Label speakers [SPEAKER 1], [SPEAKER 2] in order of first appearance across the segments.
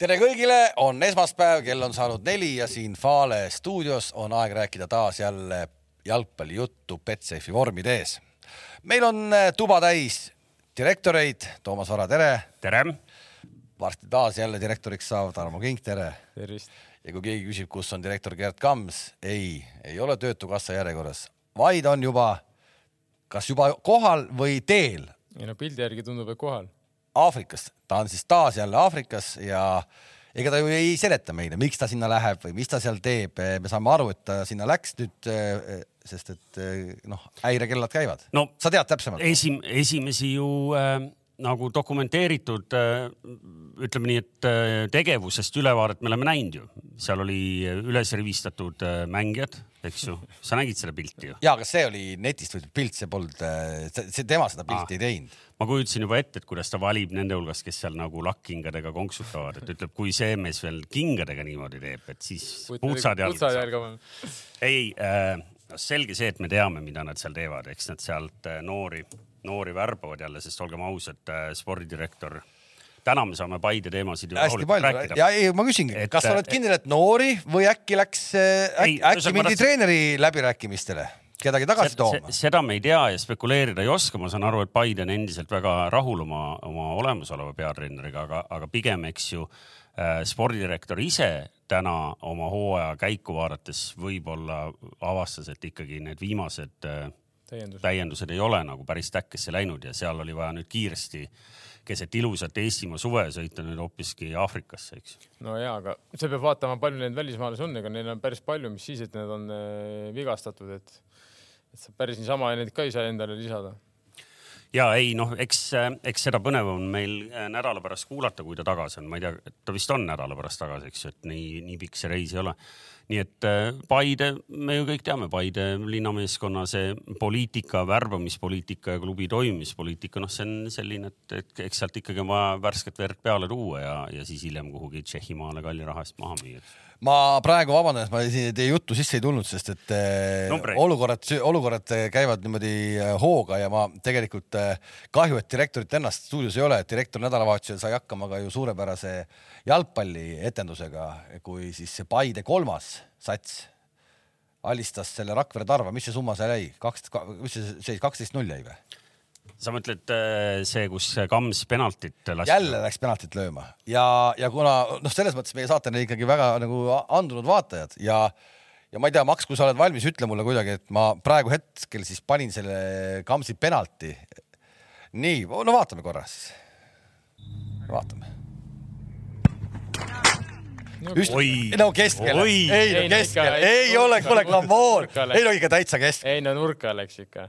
[SPEAKER 1] tere kõigile, on esmaspäev, kell on saanud neli ja siin Fale stuudios on aeg rääkida taas jälle jalgpallijuttu Betsafe'i vormide ees. meil on äh, tuba täis direktoreid, Toomas Vara, tere.
[SPEAKER 2] tere.
[SPEAKER 1] varsti taas jälle direktoriks saav Tarmo Kink, tere.
[SPEAKER 3] tervist.
[SPEAKER 1] ja kui keegi küsib, kus on direktor Gerd Kams, ei, ei ole Töötukassa järjekorras, vaid on juba, kas juba kohal või teel.
[SPEAKER 3] ei no pildi järgi tundub, et kohal
[SPEAKER 1] Aafrikas, ta on siis taas jälle Aafrikas ja ega ta ju ei seleta meile, miks ta sinna läheb või mis ta seal teeb. me saame aru, et ta sinna läks nüüd, sest et noh, häirekellad käivad
[SPEAKER 2] no,.
[SPEAKER 1] sa tead täpsemalt?
[SPEAKER 2] esim-, esimesi ju äh, nagu dokumenteeritud äh, ütleme nii, et äh, tegevusest ülevaadet me oleme näinud ju, seal oli üles rivistatud äh, mängijad, eks ju, sa nägid seda pilti ju?
[SPEAKER 1] ja, aga see oli netist võetud pilt, see polnud, see tema seda pilti ah. ei teinud.
[SPEAKER 2] Ma kujutasin juba ette, et kuidas ta valib nende hulgast, kes seal nagu lakkkingadega konksutavad, et ütleb, kui see mees veel kingadega niimoodi teeb, et siis putsad
[SPEAKER 3] jalga.
[SPEAKER 2] ei äh,, selge see, et me teame, mida nad seal teevad, eks nad sealt noori noori värbavad jälle, sest olgem ausad, äh, spordidirektor. Täna me saame Paide teemasid ju
[SPEAKER 1] hästi palju. ja ei, ma küsingi, kas sa oled äh, kindel, et noori või äkki läks, äh, äkki, äkki mindi treeneri läbirääkimistele? Kedagi tagasi tooma?
[SPEAKER 2] seda me ei tea ja spekuleerida ei oska, ma saan aru, et Paide on endiselt väga rahul oma, oma olemasoleva peatreeneriga, aga, aga pigem, eks ju äh, spordidirektor ise täna oma hooaja käiku vaadates võib-olla avastas, et ikkagi need viimased äh, täiendused. täiendused ei ole nagu päris täkkesse läinud ja seal oli vaja nüüd kiiresti keset ilusat Eestimaa suve sõita nüüd hoopiski Aafrikasse, eks.
[SPEAKER 3] no ja, aga sa pead vaatama, palju neid välismaalasi on, ega neil on päris palju, mis siis, et need on äh, vigastatud, et, et sa päris niisama neid ka ei saa endale lisada.
[SPEAKER 2] Ja ei noh, eks, eks seda põnev on meil äh, nädala pärast kuulata, kui ta tagasi on, ma ei tea, ta vist on nädala pärast tagasi, eks ju, et nii, nii pikk see reis ei ole. Nii et äh, Paide, me ju kõik teame, Paide linnameeskonna see poliitika, värbamispoliitika ja klubi toimimispoliitika, noh, see on selline, et, et eks sealt ikkagi on vaja värsket verd peale tuua ja, ja siis hiljem kuhugi Tšehhimaale kalli raha eest maha müüa
[SPEAKER 1] ma praegu vabandan, et ma siin teie juttu sisse ei tulnud, sest et äh, Numbreid. olukorrad, olukorrad käivad niimoodi äh, hooga ja ma tegelikult kahju, et direktorit ennast stuudios ei ole, et direktor nädalavahetusel sai hakkama ka ju suurepärase jalgpallietendusega, kui siis see Paide kolmas sats alistas selle Rakvere Tarva, mis see summa seal jäi, kaks, mis see seis, kaksteist null jäi või?
[SPEAKER 2] Sa mõtled äh, see, kus Kams penaltit lasti?
[SPEAKER 1] jälle läks penaltit lööma ja, ja kuna noh, selles mõttes meie saate on ikkagi väga nagu andunud vaatajad ja ja ma ei tea, Maks, kui sa oled valmis, ütle mulle kuidagi, et ma praegu hetkel siis panin selle Kamsi penalti. nii, no vaatame korra siis. vaatame
[SPEAKER 3] Just,
[SPEAKER 1] no keskel, ei no keskel, ei ole, kuule, come on, ei no ikka täitsa keskel.
[SPEAKER 3] ei no nurka läks ikka.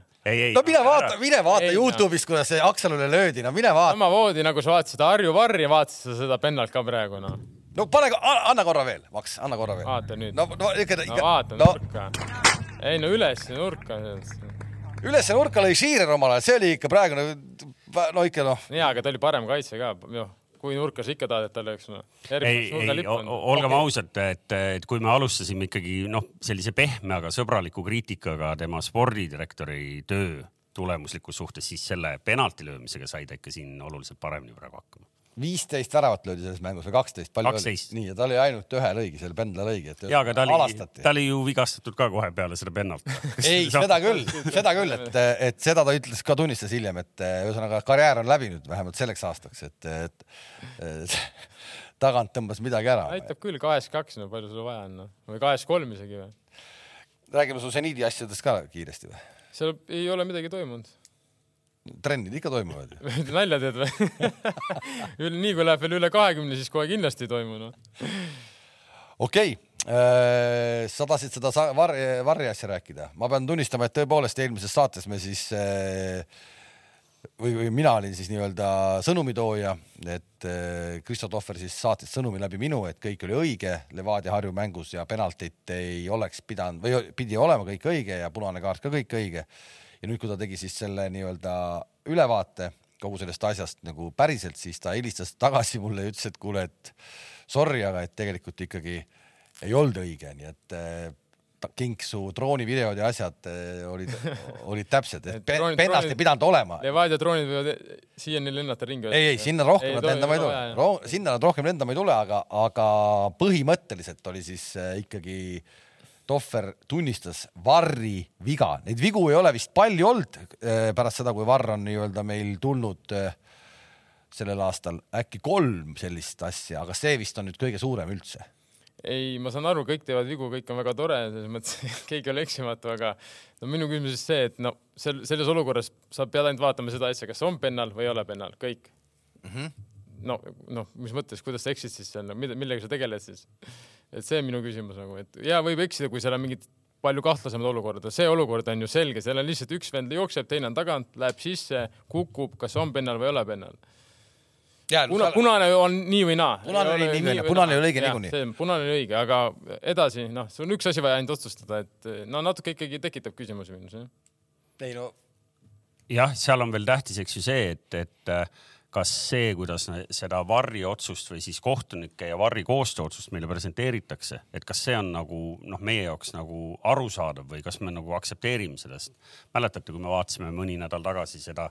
[SPEAKER 1] no mine vaata, mine vaata ei, Youtube'ist, kuidas see Aksalule löödi, no mine vaata.
[SPEAKER 3] sama voodi nagu sa vaatasid Harju Varri, vaatasid sa seda pennalt ka praegu noh.
[SPEAKER 1] no pane, anna korra veel, Maks, anna korra veel.
[SPEAKER 3] vaata nüüd.
[SPEAKER 1] no, no ikka,
[SPEAKER 3] ikka. no vaata no. nurka. ei no üles nurka.
[SPEAKER 1] üles nurka lõi Shearer omal ajal, see oli ikka praegune, no ikka noh.
[SPEAKER 3] jaa, aga ta oli parem kaitse ka, noh kui nurka sa ikka tahad, et ta lööks no..
[SPEAKER 2] ei, ei, olgem ausad, et, et kui me alustasime ikkagi noh, sellise pehme, aga sõbraliku kriitikaga tema spordidirektori töö tulemuslikkuse suhtes, siis selle penalti löömisega sai ta ikka siin oluliselt paremini praegu hakkama
[SPEAKER 1] viisteist väravat löödi selles mängus või kaksteist? nii, ja ta oli ainult ühe lõigi, selle pendla lõigi, et
[SPEAKER 2] ja, aga ta oli, ta oli ju vigastatud ka kohe peale seda pennalt
[SPEAKER 1] ei, seda küll, seda küll, et, et seda ta ütles ka, tunnistas hiljem, et ühesõnaga karjäär on läbinud vähemalt selleks aastaks, et, et, et tagant tõmbas midagi ära.
[SPEAKER 3] näitab küll kahes kaks, no palju sul vaja on, noh, või kahes kolm isegi või?
[SPEAKER 1] räägime su seniidi asjadest ka kiiresti või?
[SPEAKER 3] seal ei ole midagi toimunud
[SPEAKER 1] trennid ikka toimuvad
[SPEAKER 3] ju nalja teed või nii kui läheb veel üle kahekümne, siis kohe kindlasti ei toimu noh.
[SPEAKER 1] okei okay., äh, sa tahtsid seda varri, varri asja rääkida, ma pean tunnistama, et tõepoolest eelmises saates me siis äh, või, või mina olin siis nii-öelda sõnumitooja, et Kristo äh, Tohver siis saatis sõnumi läbi minu, et kõik oli õige Levadia Harju mängus ja penaltit ei oleks pidanud või pidi olema kõik õige ja punane kaart ka kõik õige ja nüüd, kui ta tegi siis selle nii-öelda ülevaate kogu sellest asjast nagu päriselt, siis ta helistas tagasi mulle ja ütles, et kuule, et sorry, aga et tegelikult ikkagi ei olnud õige, nii et eh, kinksu droonivideod ja asjad eh, olid, olid täpsed, et
[SPEAKER 3] droonid-
[SPEAKER 1] pennast
[SPEAKER 3] droonid-
[SPEAKER 1] ei pidanud olema.
[SPEAKER 3] Levadia droonid võivad siiani lennata ringi.
[SPEAKER 1] ei, ei sinna rohkem nad lendama ei tule, sinna nad rohkem lendama ei tule, aga, aga põhimõtteliselt oli siis äh, ikkagi Tohver tunnistas Varri viga, neid vigu ei ole vist palju olnud äh, pärast seda, kui Varr on nii-öelda meil tulnud äh, sellel aastal äkki kolm sellist asja, aga see vist on nüüd kõige suurem üldse.
[SPEAKER 3] ei, ma saan aru, kõik teevad vigu, kõik on väga tore, selles mõttes keegi ei ole eksimatu, aga no minu küsimus on see, et no sel, selles olukorras sa pead ainult vaatama seda asja, kas on pennal või ei ole pennal, kõik mm. -hmm. no, noh, mis mõttes, kuidas sa eksid siis seal, no millega sa tegeled siis? Et see on minu küsimus nagu, et ja võib eksida, kui seal on mingid palju kahtlasemad olukorrad, see olukord on ju selge, seal on lihtsalt üks vend jookseb, teine on tagant, läheb sisse, kukub, kas on pennal või ei ole pennal. Puna, punane on nii või naa.
[SPEAKER 1] Punane oli nii või naa, punane oli õige niikuinii.
[SPEAKER 3] see punane oli õige, aga edasi, noh, see on üks asi vaja ainult otsustada, et no natuke ikkagi tekitab küsimusi minus, jah.
[SPEAKER 1] ei no
[SPEAKER 2] jah, seal on veel tähtis, eks ju see, et, et äh, kas see, kuidas seda varri otsust või siis kohtunike ja varri koostööotsust meile presenteeritakse, et kas see on nagu noh, meie jaoks nagu arusaadav või kas me nagu aktsepteerime seda, sest mäletate, kui me vaatasime mõni nädal tagasi seda,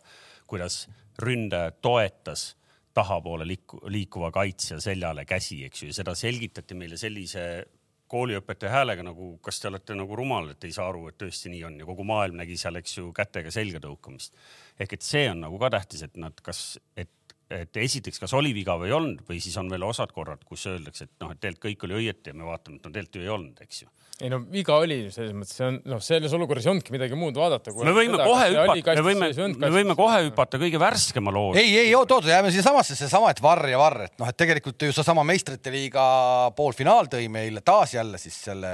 [SPEAKER 2] kuidas ründaja toetas tahapoole liiku, liikuva kaitsja seljale käsi, eks ju, ja seda selgitati meile sellise kooliõpetaja häälega nagu, kas te olete nagu rumal, et ei saa aru, et tõesti nii on ja kogu maailm nägi seal, eks ju, kätega selga tõukamist. ehk et see on nagu ka tähtis, et nad kas, et, et esiteks, kas oli viga või ei olnud või siis on veel osad korrad, kus öeldakse, et noh, et tegelikult kõik oli õieti ja me vaatame, et no tegelikult ju ei olnud, eks ju
[SPEAKER 3] ei no viga oli selles mõttes, see on, noh, selles olukorras ei olnudki midagi muud vaadata.
[SPEAKER 2] me võime kohe hüpata, me võime, me võime kohe hüpata kõige värskema loo.
[SPEAKER 1] ei, ei oot, oot, jääme siiasamasse, seesama, et Varr ja Varr, et noh, et tegelikult ju seesama meistrite liiga poolfinaal tõi meile taas jälle siis selle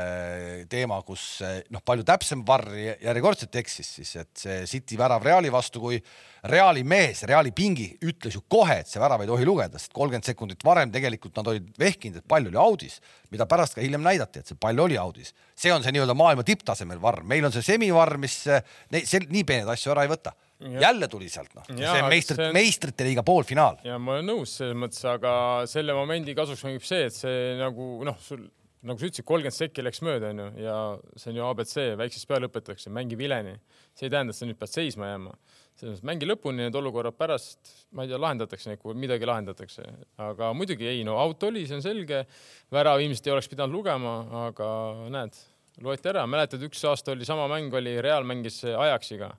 [SPEAKER 1] teema, kus noh, palju täpsem Varr järjekordselt eksis siis, et see City värav Reali vastu, kui Reali mees, Reali pingi ütles ju kohe, et see värav ei tohi lugeda, sest kolmkümmend sekundit varem tegelikult nad olid vehkinud, et pall oli audis, mida pärast ka hiljem näidati, et see pall oli audis. see on see nii-öelda maailma tipptasemel varr, meil on see semivarr, mis ne, see, nii peeneid asju ära ei võta. jälle tuli sealt noh, see meistrit, see meistrite liiga poolfinaal.
[SPEAKER 3] ja ma olen nõus selles mõttes, aga selle momendi kasuks mängib see, et see nagu noh, sul nagu sa ütlesid, kolmkümmend sekki läks mööda, onju, ja see on ju abc, väiksest peale õpetatakse, mängi vileni. see ei tähenda, et sa nüüd pead seisma jääma. Selles mängi lõpuni need olukorrad pärast, ma ei tea, lahendatakse neid, kui midagi lahendatakse. aga muidugi ei, no out oli, see on selge. värav ilmselt ei oleks pidanud lugema, aga näed, loeti ära. mäletad, üks aasta oli sama mäng, oli Real mängis Ajaxiga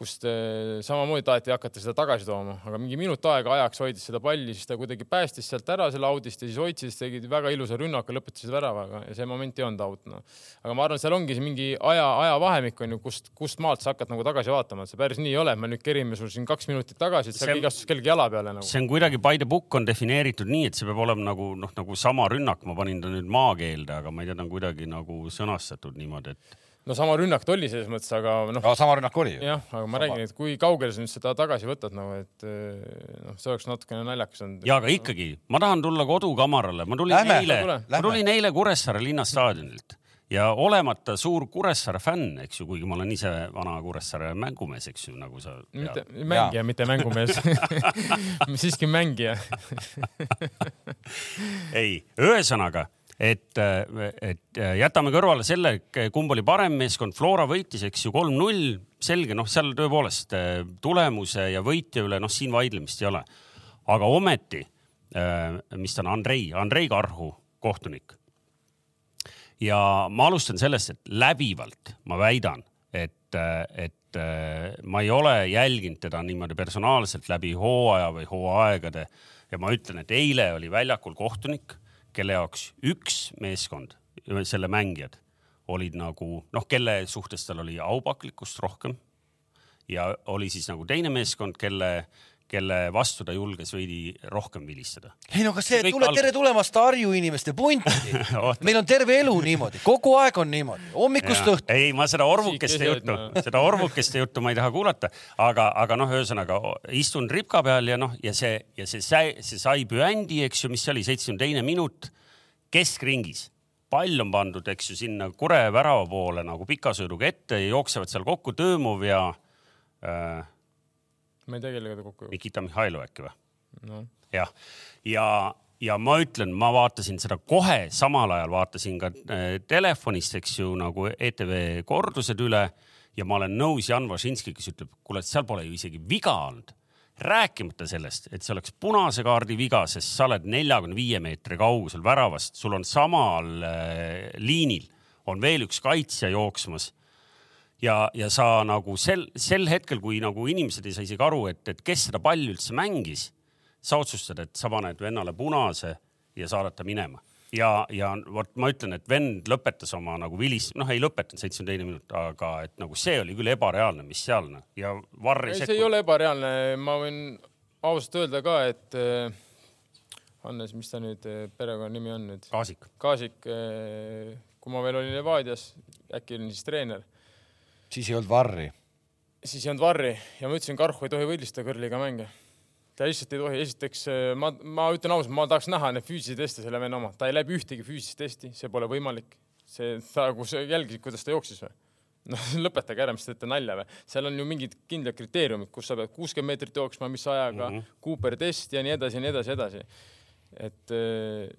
[SPEAKER 3] kust samamoodi taheti hakata seda tagasi tooma, aga mingi minut aega ajaks hoidis seda palli, siis ta kuidagi päästis sealt ära selle audist ja siis hoidis, tegid väga ilusa rünnaku, lõpetasid väravaga ja see moment ei olnud out no.. aga ma arvan, seal ongi see mingi aja, ajavahemik on ju, kust, kust maalt sa hakkad nagu tagasi vaatama, et see päris nii ei ole, me nüüd kerime sul siin kaks minutit tagasi, et sa vigastus kellegi jala peale nagu.
[SPEAKER 2] see on kuidagi by the book on defineeritud nii, et see peab olema nagu noh, nagu sama rünnak, ma panin ta nüüd maakeelde, aga ma ei tea, ta on kuidagi nagu sõnastatud niimoodi, et
[SPEAKER 3] no sama rünnak ta oli selles mõttes, aga noh.
[SPEAKER 1] sama rünnak oli ju.
[SPEAKER 3] jah, aga ma sama. räägin, et kui kaugele sa nüüd seda tagasi võtad nagu, et noh, see oleks natukene naljakas olnud.
[SPEAKER 2] ja aga ikkagi, ma tahan tulla kodukamarale, ma tulin Lähme, eile, ma tulin eile Kuressaare linnastaadionilt ja olemata suur Kuressaare fänn, eks ju, kuigi ma olen ise vana Kuressaare mängumees, eks ju, nagu sa.
[SPEAKER 3] mitte mängija, mitte mängumees siiski mängija
[SPEAKER 2] ei, ühesõnaga et, et jätame kõrvale selle, kumb oli parem meeskond, Flora võitis, eks ju, kolm-null, selge, noh, seal tõepoolest tulemuse ja võitja üle, noh, siin vaidlemist ei ole. aga ometi, mis ta on, Andrei, Andrei Karhu, kohtunik. ja ma alustan sellest, et läbivalt ma väidan, et, et ma ei ole jälginud teda niimoodi personaalselt läbi hooaja või hooaegade ja ma ütlen, et eile oli väljakul kohtunik kelle jaoks üks meeskond, selle mängijad olid nagu noh, kelle suhtes tal oli aupaklikkust rohkem. ja oli siis nagu teine meeskond, kelle, kelle vastu ta julges veidi rohkem vilistada.
[SPEAKER 1] ei no aga see, tule alg... tere tulemast Harju inimeste punti meil on terve elu niimoodi, kogu aeg on niimoodi, hommikust õhtu.
[SPEAKER 2] ei, ma seda orvukeste juttu, seda orvukeste juttu ma ei taha kuulata, aga, aga noh, ühesõnaga istun ripka peal ja noh, ja see ja see sai, see sai püändi, eks ju, mis see oli, seitsmekümne teine minut keskringis pall on pandud, eks ju, sinna Kure värava poole nagu pikasõiduga ette ja jooksevad seal kokku Tõõmov ja äh,.
[SPEAKER 3] Ma ei tea, kellega ta kokku
[SPEAKER 2] jõuab. Nikita Mihhailov äkki või
[SPEAKER 3] no.?
[SPEAKER 2] jah, ja, ja ma ütlen, ma vaatasin seda kohe, samal ajal vaatasin ka äh, telefonist, eks ju, nagu ETV kordused üle ja ma olen nõus Jan Vašinski, kes ütleb, kuule, seal pole ju isegi viga olnud. rääkimata sellest, et see oleks punase kaardi viga, sest sa oled neljakümne viie meetri kaugusel väravast, sul on samal äh, liinil on veel üks kaitsja jooksmas ja, ja sa nagu sel, sel hetkel, kui nagu inimesed ei saa isegi aru, et, et kes seda palli üldse mängis, sa otsustad, et sa paned vennale punase ja saadad ta minema ja, ja vot ma ütlen, et vend lõpetas oma nagu vilis, noh, ei lõpetanud, seitsmekümne teine minut, aga et nagu see oli küll ebareaalne, mis seal noh ja varri.
[SPEAKER 3] see ei ole ebareaalne, ma võin ausalt öelda ka, et äh, Hannes, mis ta nüüd äh, perekonnanimi on nüüd?
[SPEAKER 2] Kaasik.
[SPEAKER 3] Kaasik, äh, kui ma veel olin Levadias, äkki olin siis treener.
[SPEAKER 1] Siis ei olnud varri.
[SPEAKER 3] siis ei olnud varri ja ma ütlesin, Karhu ei tohi võidistada kõrliga mänge ta lihtsalt ei tohi, esiteks äh, ma, ma ütlen ausalt, ma tahaks näha neid füüsilisi teste selle venna oma, ta ei läbi ühtegi füüsilist testi, see pole võimalik. see, sa, kui sa jälgisid, kuidas ta jooksis või? noh, lõpetage ära, mis te teete nalja või? seal on ju mingid kindlad kriteeriumid, kus sa pead kuuskümmend meetrit jooksma, mis ajaga mm, -hmm. Cooper test ja nii edasi ja nii edasi, edasi et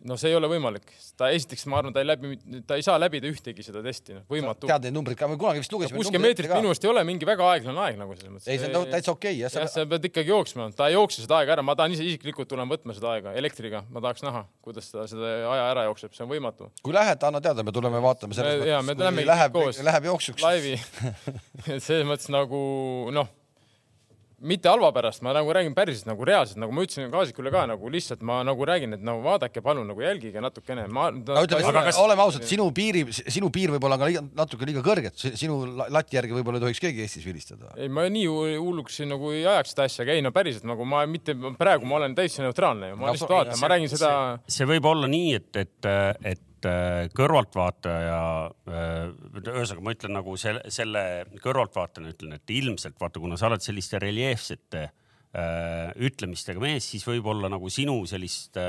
[SPEAKER 3] noh, see ei ole võimalik. ta esiteks, ma arvan, ta ei läbi, ta ei saa läbida ühtegi seda testi, noh, võimatu.
[SPEAKER 1] tead neid numbreid ka, me kunagi vist lugesime.
[SPEAKER 3] kuuskümmend meetrit minu arust ei ole mingi väga aeglane aeg nagu selles mõttes.
[SPEAKER 1] ei, see on täitsa okei okay,
[SPEAKER 3] jah, sa pead ikkagi jooksma, ta ei jookse seda aega ära, ma tahan ise isiklikult tulen võtma seda aega elektriga, ma tahaks näha, kuidas ta seda aja ära jookseb, see on võimatu.
[SPEAKER 1] kui lähed, anna teada, me tuleme vaatame selles
[SPEAKER 3] mõttes. jaa, me läheme
[SPEAKER 1] läheb,
[SPEAKER 3] koos.
[SPEAKER 1] Läheb jooksuks.
[SPEAKER 3] laivi et selles mõttes nagu noh mitte halva pärast, ma nagu räägin päriselt nagu reaalselt, nagu ma ütlesin Kaasikule ka nagu lihtsalt ma nagu räägin, et nagu vaadake palun nagu jälgige natukene. ma
[SPEAKER 1] no, ütleme, kas... oleme ausad, sinu piiri, sinu piir võib-olla on ka liiga, natuke liiga kõrge, et sinu lati järgi võib-olla ei tohiks keegi Eestis vilistada.
[SPEAKER 3] ei, ma nii hulluks nagu ei ajaks seda asja, aga ei no päriselt nagu ma mitte praegu ma olen täitsa neutraalne ju, ma lihtsalt vaatan, ma räägin seda.
[SPEAKER 2] see võib olla nii, et, et, et et äh, kõrvaltvaataja, äh, ühesõnaga ma ütlen nagu selle, selle kõrvaltvaatajana ütlen, et ilmselt vaata, kuna sa oled selliste reljeefsete äh, ütlemistega mees, siis võib-olla nagu sinu sellist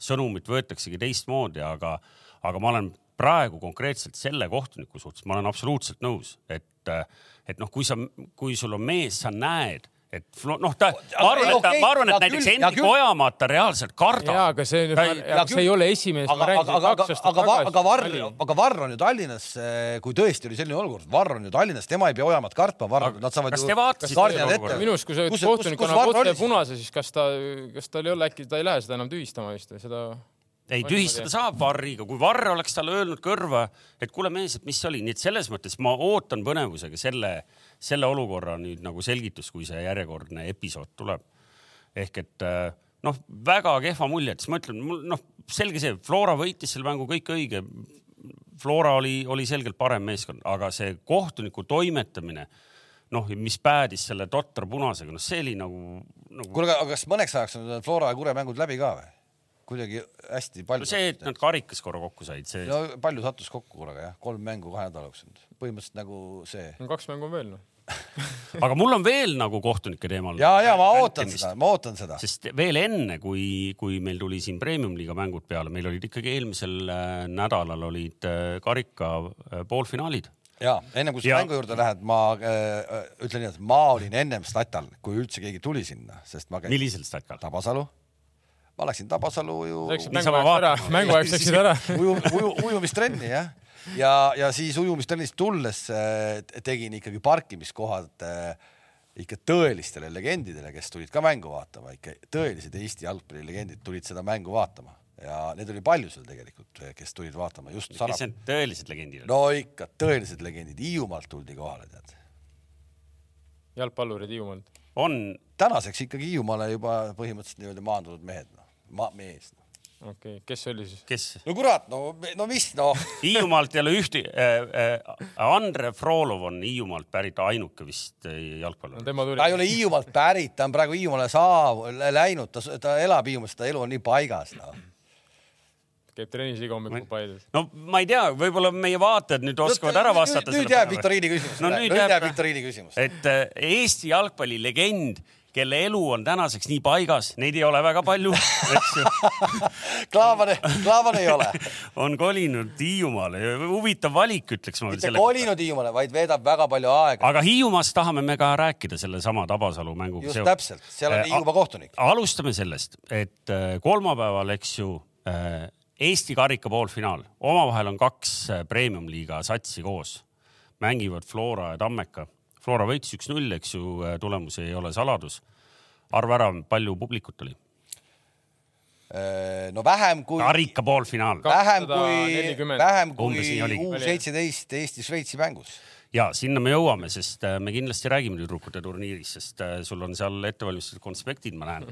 [SPEAKER 2] sõnumit võetaksegi teistmoodi, aga, aga ma olen praegu konkreetselt selle kohtuniku suhtes, ma olen absoluutselt nõus, et, et noh, kui sa, kui sul on mees, sa näed et noh, ta, ma arvan, et ta, ma arvan, et näiteks Hendrik Ojamaa ta reaalselt kardab.
[SPEAKER 3] jaa, aga see, see ei ole esimene.
[SPEAKER 1] aga, aga, aga, aga, aga Varr, aga Varr on ju Tallinnas, kui tõesti oli selline olukord, Varr on ju Tallinnas, tema ei pea Ojamaad kartma, Varr, nad saavad
[SPEAKER 2] kas te vaatasite?
[SPEAKER 3] minu arust, kui sa kohtunik annab otse punase, siis kas ta, kas tal ei ole äkki, ta ei lähe seda enam tühistama vist või seda
[SPEAKER 2] ei, tühistada saab Varriga, kui Varr oleks talle öelnud kõrva, et kuule mees, et mis see oli, nii et selles mõttes ma ootan põnevusega selle, selle olukorra nüüd nagu selgitust, kui see järjekordne episood tuleb. ehk et äh, noh, väga kehva mulje, et siis ma ütlen, mul noh, selge see, Flora võitis selle mängu, kõik õige. Flora oli, oli selgelt parem meeskond, aga see kohtuniku toimetamine noh, mis päädis selle totra punasega, noh, see oli nagu, nagu....
[SPEAKER 1] kuule, aga kas mõneks ajaks on Flora ja Kure mängud läbi ka või? Kuidagi hästi palju
[SPEAKER 2] no. see, et nad karikas korra kokku said, see.
[SPEAKER 1] no palju sattus kokku korraga jah, kolm mängu kahe nädala jooksul, põhimõtteliselt nagu see.
[SPEAKER 3] kaks mängu on veel noh
[SPEAKER 2] aga mul on veel nagu kohtunike teemal.
[SPEAKER 1] ja, ja ma ootan seda, ma ootan seda.
[SPEAKER 2] sest veel enne, kui, kui meil tuli siin premium-liiga mängud peale, meil olid ikkagi eelmisel äh, nädalal olid äh, karika äh, poolfinaalid
[SPEAKER 1] ja ennem kui sa ja... mängu juurde lähed, ma äh, ütlen nii, et ma olin ennem statal, kui üldse keegi tuli sinna, sest ma
[SPEAKER 2] käin. millisel statal?
[SPEAKER 1] Tabasalu ma läksin Tabasalu ju.
[SPEAKER 3] mänguajaks läksid ära
[SPEAKER 1] uju, uju, ujumistrenni jah, ja, ja siis ujumistrennist tulles äh, tegin ikkagi parkimiskohad äh, ikka tõelistele legendidele, kes tulid ka mängu vaatama, ikka tõelised Eesti jalgpallilegendid tulid seda mängu vaatama ja neid oli palju seal tegelikult, kes tulid vaatama just.
[SPEAKER 2] kes need tõelised legendid
[SPEAKER 1] olid? no ikka tõelised legendid, Hiiumaalt tuldi kohale, tead.
[SPEAKER 3] jalgpallurid Hiiumaalt?
[SPEAKER 2] on.
[SPEAKER 1] tänaseks ikkagi Hiiumaale juba põhimõtteliselt nii-öelda maandunud mehed no ma mees no..
[SPEAKER 3] okei okay., kes oli siis?
[SPEAKER 2] kes?
[SPEAKER 1] no kurat, no, no mis noh
[SPEAKER 2] Hiiumaalt ei ole ühte äh,, äh, Andre Frolov on Hiiumaalt pärit ainuke vist äh, jalgpallur
[SPEAKER 1] no,. ta ei ole Hiiumaalt pärit, ta on praegu Hiiumaale saav, läinud, ta, ta elab Hiiumaal, ta elu on nii paigas noh
[SPEAKER 3] käib trennis iga hommik Paides.
[SPEAKER 2] no ma ei tea, võib-olla meie vaatajad nüüd oskavad no, ära vastata.
[SPEAKER 1] nüüd jääb viktoriini küsimus.
[SPEAKER 2] no nüüd jääb, jääb viktoriini küsimus. et äh, Eesti jalgpallilegend kelle elu on tänaseks nii paigas, neid ei ole väga palju, eks ju.
[SPEAKER 1] Klaavane, Klaavan ei ole.
[SPEAKER 2] on kolinud Hiiumaale, huvitav valik, ütleks ma.
[SPEAKER 1] mitte kolinud Hiiumaale, vaid veedab väga palju aega.
[SPEAKER 2] aga Hiiumaast tahame me ka rääkida sellesama Tabasalu mänguga.
[SPEAKER 1] just sealt. täpselt, seal on Hiiumaa kohtunik.
[SPEAKER 2] alustame sellest, et kolmapäeval, eks ju Eesti karika poolfinaal, omavahel on kaks premium-liiga satsi koos, mängivad Flora ja Tammeka Flora võitis üks-null, eks ju, tulemus ei ole saladus. arva ära, palju publikut oli?
[SPEAKER 1] no vähem kui.
[SPEAKER 2] karika poolfinaal.
[SPEAKER 1] vähem kui, vähem kui U seitseteist Eesti-Šveitsi mängus
[SPEAKER 2] ja sinna me jõuame, sest äh, me kindlasti räägime tüdrukute turniirist, sest äh, sul on seal ettevalmistatud konspektid, ma näen.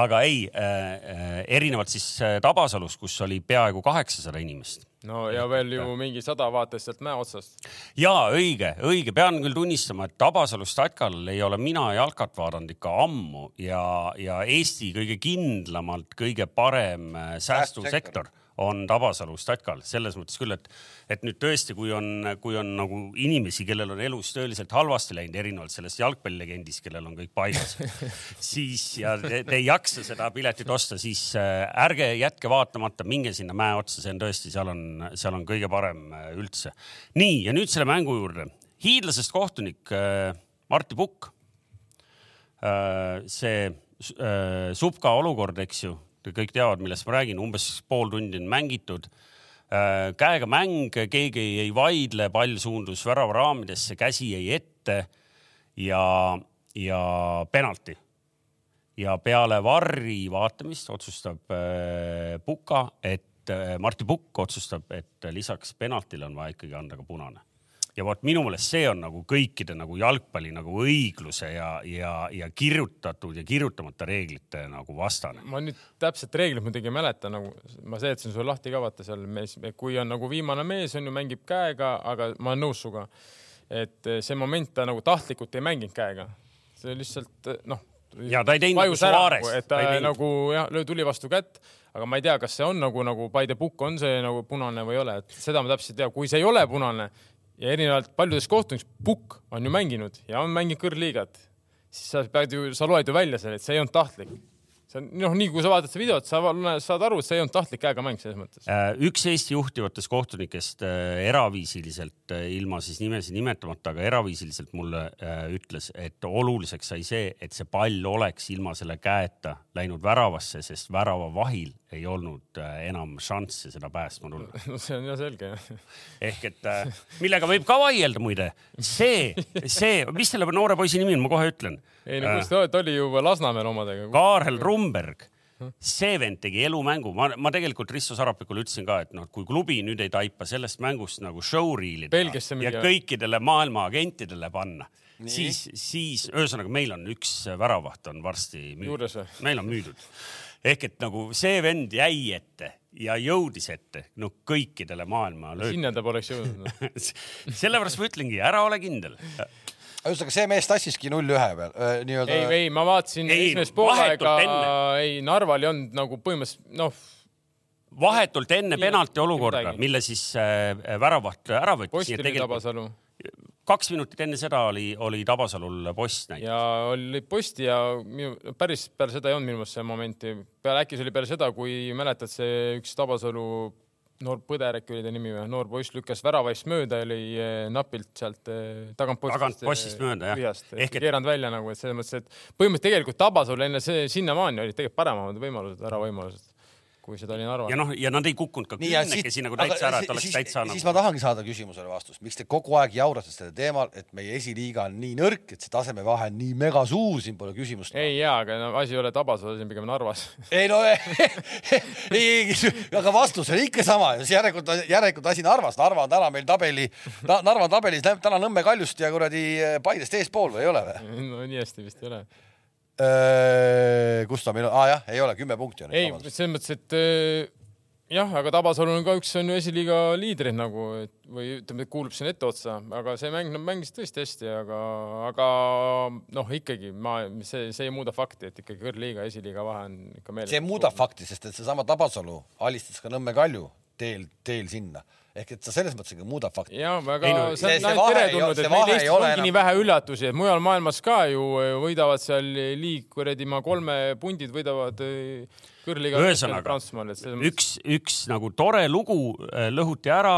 [SPEAKER 2] aga ei äh,, erinevalt siis äh, Tabasalus, kus oli peaaegu kaheksasada inimest.
[SPEAKER 3] no ja veel ju mingi sada vaatas sealt mäe otsast.
[SPEAKER 2] ja õige, õige, pean küll tunnistama, et Tabasalu statkal ei ole mina jalkat vaadanud ikka ammu ja, ja Eesti kõige kindlamalt kõige parem säästusektor on Tabasalu statkal selles mõttes küll, et, et nüüd tõesti, kui on, kui on nagu inimesi, kellel on elus tõeliselt halvasti läinud, erinevalt sellest jalgpallilegendist, kellel on kõik paigas, siis ja te, te ei jaksa seda piletit osta, siis äh, ärge jätke vaatamata, minge sinna mäe otsa, see on tõesti, seal on, seal on kõige parem äh, üldse. nii ja nüüd selle mängu juurde. hiidlasest kohtunik äh, Martti Pukk. see Subka olukord, eks ju kõik teavad, millest ma räägin, umbes pool tundi on mängitud. Äh, käega mäng, keegi ei vaidle, pall suundus väravaraamidesse, käsi jäi ette ja, ja penalti. ja peale varri vaatamist otsustab äh, Puka, et äh, Martti Pukk otsustab, et lisaks penaltile on vaja ikkagi anda ka punane ja vot minu meelest see on nagu kõikide nagu jalgpalli nagu õigluse ja, ja, ja kirjutatud ja kirjutamata reeglite nagu vastane.
[SPEAKER 3] ma nüüd täpselt reeglit muidugi ei mäleta, nagu ma seletasin sulle lahti ka vaata seal mees, kui on nagu viimane mees on ju, mängib käega, aga ma olen nõus sinuga, et see moment ta nagu tahtlikult ei mänginud käega, see lihtsalt noh.
[SPEAKER 2] ja ta ei teinud nagu Suarez.
[SPEAKER 3] et ta, ta nagu jah, tuli vastu kätt aga ma ei tea, kas see on nagu, nagu by the book on see nagu punane või ei ole, et seda ma täpselt ei tea, kui see ei ole punane, ja erinevalt paljudest kohtunikest, Pukk on ju mänginud ja on mänginud kõrgliigat, siis sa pead ju, sa loed ju välja selle, et see ei olnud tahtlik see on noh, nii kui sa vaatad seda videot, sa saad aru, et see ei olnud tahtlik käega mäng selles mõttes.
[SPEAKER 2] Äh, üks Eesti juhtivatest kohtunikest äh, eraviisiliselt, äh, ilma siis nimesid nimetamata, aga eraviisiliselt mulle ütles, et oluliseks sai see, et see pall oleks ilma selle käeta läinud väravasse, sest värava vahil ei olnud enam šanssi seda päästma tulla.
[SPEAKER 3] no see on ja selge jah.
[SPEAKER 2] ehk et millega võib ka vaielda muide, see, see, mis selle noore poisi nimi on, ma kohe ütlen
[SPEAKER 3] ei no kus te olete, oli ju Lasnamäel omadega.
[SPEAKER 2] Kaarel Rumberg see vend tegi elumängu, ma, ma tegelikult Risto Sarapikule ütlesin ka, et noh, kui klubi nüüd ei taipa sellest mängust nagu showreel'i ja kõikidele maailma agentidele panna, siis, siis ühesõnaga meil on üks väravaht on varsti müüdud. meil on müüdud. ehk et nagu see vend jäi ette ja jõudis ette, no kõikidele maailma.
[SPEAKER 3] sinna ta poleks jõudnud.
[SPEAKER 2] sellepärast ma ütlengi, ära ole kindel
[SPEAKER 1] ühesõnaga, see mees tassiski null ühe peal äh, nii-öelda.
[SPEAKER 3] ei, ei, ma vaatasin esimest poolega, ei Narval ei olnud nagu põhimõtteliselt noh.
[SPEAKER 2] vahetult enne penalti olukorda, mille siis äh, väravaht ära võttis.
[SPEAKER 3] post oli Tabasalu.
[SPEAKER 2] kaks minutit enne seda oli, oli Tabasalul post näiteks.
[SPEAKER 3] ja oli posti ja minu, päris peale seda ei olnud minu meelest see momenti. peale, äkki see oli peale seda, kui mäletad, see üks Tabasalu noor Põder äkki oli ta nimi või, noor poiss lükkas väravaist mööda ja lõi eh, napilt sealt eh, tagantpostist.
[SPEAKER 2] tagantpostist mööda jah.
[SPEAKER 3] ehk et keeranud välja nagu, et selles mõttes, et põhimõtteliselt tegelikult Tabasalu enne sinnamaani olid tegelikult paremad võimalused, äravõimalused kui seda oli Narva.
[SPEAKER 2] ja noh, ja nad ei kukkunud ka kümnekesi nagu täitsa ära, et oleks
[SPEAKER 1] siis,
[SPEAKER 2] täitsa
[SPEAKER 1] nagu. siis ma tahangi saada küsimusele vastust, miks te kogu aeg jaurate sellel teemal, et meie esiliiga on nii nõrk, et see tasemevahe on nii megasuur, siin pole küsimust.
[SPEAKER 3] ei jaa, aga no asi ei ole Tabasalus, asi on pigem Narvas.
[SPEAKER 1] ei no ei, aga vastus on ikka sama, järelikult, järelikult asi Narvas, Narva on täna meil tabeli, Narva on tabelis täna Nõmme Kaljust ja kuradi Paidest eespool või ei ole
[SPEAKER 3] või? no nii hästi vist ei ole
[SPEAKER 1] Äh, kus ta meil on ah,, jah, ei ole, kümme punkti on.
[SPEAKER 3] ei, selles mõttes, et äh, jah, aga Tabasalu on ka üks on ju esiliiga liidrid nagu, et või ütleme, kuulub sinna etteotsa, aga see mäng, nad mängisid tõesti hästi, aga, aga noh, ikkagi ma, see, see ei muuda fakti, et ikkagi kõrgliiga esiliiga vahe on ikka meeles.
[SPEAKER 1] see muudab fakti, sest et seesama Tabasalu alistas ka Nõmme Kalju teel, teel sinna ehk et sa selles mõttes ikka muudab fakti.
[SPEAKER 3] ja aga
[SPEAKER 2] Ei no,
[SPEAKER 3] see
[SPEAKER 1] see-
[SPEAKER 3] on
[SPEAKER 1] see
[SPEAKER 3] ainult
[SPEAKER 1] vahe ei
[SPEAKER 3] teretulnud,
[SPEAKER 1] ole- see
[SPEAKER 3] et meil
[SPEAKER 1] vahe ei
[SPEAKER 3] Eestis
[SPEAKER 1] ole
[SPEAKER 3] ongi
[SPEAKER 1] enam-
[SPEAKER 3] nii vähe üllatusi, et mujal maailmas ka ju võidavad seal liig kuradi ma kolme pundid võidavad eh, kõrliga
[SPEAKER 2] Ühesõnaga, üks, üks nagu tore lugu äh, lõhuti ära.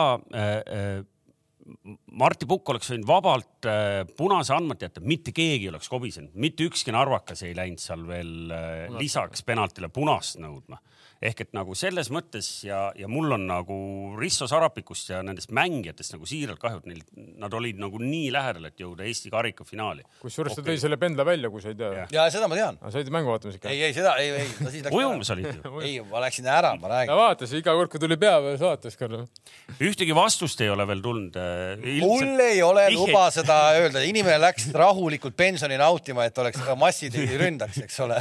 [SPEAKER 2] Marti Pukk oleks võinud vabalt äh, punase andmata jätta, mitte keegi ei oleks kobisenud, mitte ükski narvakas ei läinud seal veel äh, lisaks penaltile punast nõudma. Ehk et nagu selles mõttes ja, ja mul on nagu Risto Sarapikust ja nendest mängijatest nagu siiralt kahju, et neil, nad olid nagu nii lähedal, et jõuda Eesti karika finaali.
[SPEAKER 3] kusjuures ta tõi selle pendla välja, kui sa ei tea
[SPEAKER 2] Jah..
[SPEAKER 1] ja seda ma tean.
[SPEAKER 3] aga sa olid mängu vaatamas ikka?
[SPEAKER 1] ei, ei seda, ei, ei, no siis läks.
[SPEAKER 2] ujumas olid ju.
[SPEAKER 1] ei, ma läksin ära, ma
[SPEAKER 3] ta
[SPEAKER 1] räägin.
[SPEAKER 3] vaatas iga kord, kui tuli pea peale, siis vaatas korra.
[SPEAKER 2] ühtegi vastust ei ole veel tulnud.
[SPEAKER 1] mul ei ole luba seda öelda, inimene läks rahulikult pensioni nautima, et oleks massid ei ründaks, eks ole.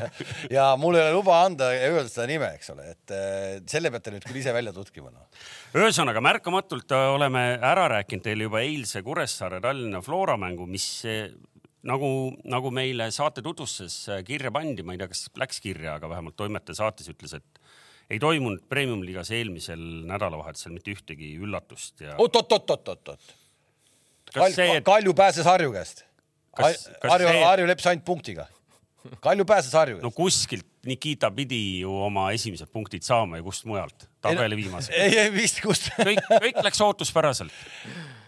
[SPEAKER 1] ja mul ei ole luba anda ja öelda seda nime, eks ole, et eh, selle peate nüüd küll ise välja tutkima no..
[SPEAKER 2] ühesõnaga märkamatult äh, oleme ära rääkinud teile juba eilse Kuressaare Tallinna Flora mängu, mis eh, nagu, nagu meile saate tutvustas, kirja pandi, ma ei tea, kas läks kirja, aga vähemalt toimetaja saates ütles, et ei toimunud premium-liigas eelmisel nädalavahetusel mitte ühtegi üllatust ja
[SPEAKER 1] oot-oot-oot-oot-oot.
[SPEAKER 2] kas see, et
[SPEAKER 1] Kalju pääses Harju käest. Harju, Harju leppis ainult punktiga. Kalju pääses Harju
[SPEAKER 2] no
[SPEAKER 1] käest.
[SPEAKER 2] kuskilt Nikita pidi ju oma esimesed punktid saama ja kust mujalt, tabeli viimase.
[SPEAKER 1] ei, ei vist kust.
[SPEAKER 2] kõik, kõik läks ootuspäraselt.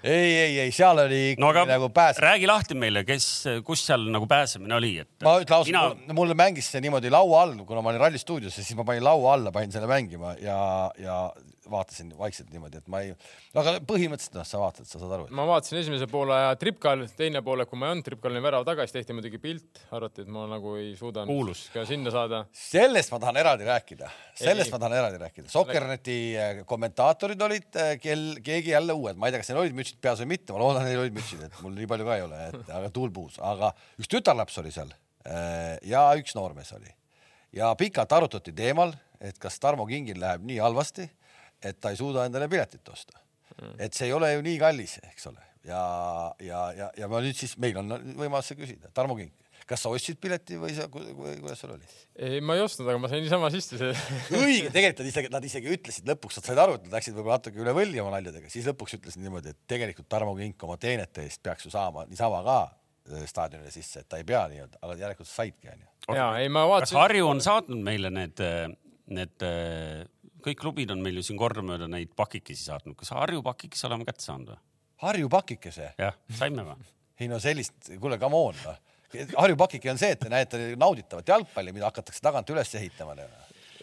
[SPEAKER 1] ei, ei, ei seal oli
[SPEAKER 2] no aga
[SPEAKER 1] nagu pääs.
[SPEAKER 2] räägi lahti meile, kes, kus seal nagu pääsemine oli, et.
[SPEAKER 1] ma ütlen ausalt
[SPEAKER 2] mina...,
[SPEAKER 1] mulle, mängis see niimoodi laua all, kuna ma olin Ralli stuudios ja siis ma panin laua alla, panin selle mängima ja, ja vaatasin vaikselt niimoodi, et ma ei, aga põhimõtteliselt noh, sa vaatad, sa saad aru, et
[SPEAKER 3] ma vaatasin esimese poole Tripkal, teine poole, kui ma ei olnud Tripkal, olin värava taga, siis tehti muidugi pilt, arvati, et ma nagu ei suuda
[SPEAKER 2] Kuulus.
[SPEAKER 3] ka sinna saada.
[SPEAKER 1] sellest ma tahan eraldi rääkida, sellest
[SPEAKER 3] Ei.
[SPEAKER 1] ma tahan eraldi rääkida. Sokkerneti äh, kommentaatorid olid, kel, keegi jälle uued, ma ei tea, kas neil olid mütsid peas või mitte, ma loodan, neil olid mütsid, et mul nii palju ka ei ole, et aga tuul puhus, aga üks tütarlaps oli seal äh, ja üks noormees oli ja pikalt arutati teemal, et kas Tarmo Kingil läheb nii halvasti, et ta ei suuda endale piletit osta. et see ei ole ju nii kallis, eks ole, ja, ja, ja, ja ma nüüd siis, meil on võimalus see küsida, Tarmo King, kas sa ostsid pileti või sa, kuidas sul oli?
[SPEAKER 3] ei, ma ei ostnud, aga ma sain niisama sisse see.
[SPEAKER 1] õige, tegelikult nad isegi, nad isegi ütlesid lõpuks, nad said aru, et nad läksid võib-olla natuke üle võlli oma naljadega, siis lõpuks ütlesid niimoodi, et tegelikult Tarmo Kink oma teenete eest peaks ju saama niisama ka äh, staadionile sisse, et ta ei pea nii-öelda, aga järelikult sa saidki onju.
[SPEAKER 3] ja ei, ma
[SPEAKER 2] kas
[SPEAKER 3] vaatasin.
[SPEAKER 2] Harju on saatnud meile need, need kõik klubid on meil ju siin kordamööda neid pakikesi saatnud, kas Harju pakikesi oleme kätte saanud või?
[SPEAKER 1] Harju pakikese,
[SPEAKER 2] jah, saime või?
[SPEAKER 1] ei no sellist, kuule, come on noh. Harju pakike on see, et te näete nauditavat jalgpalli, mida hakatakse tagant üles ehitama.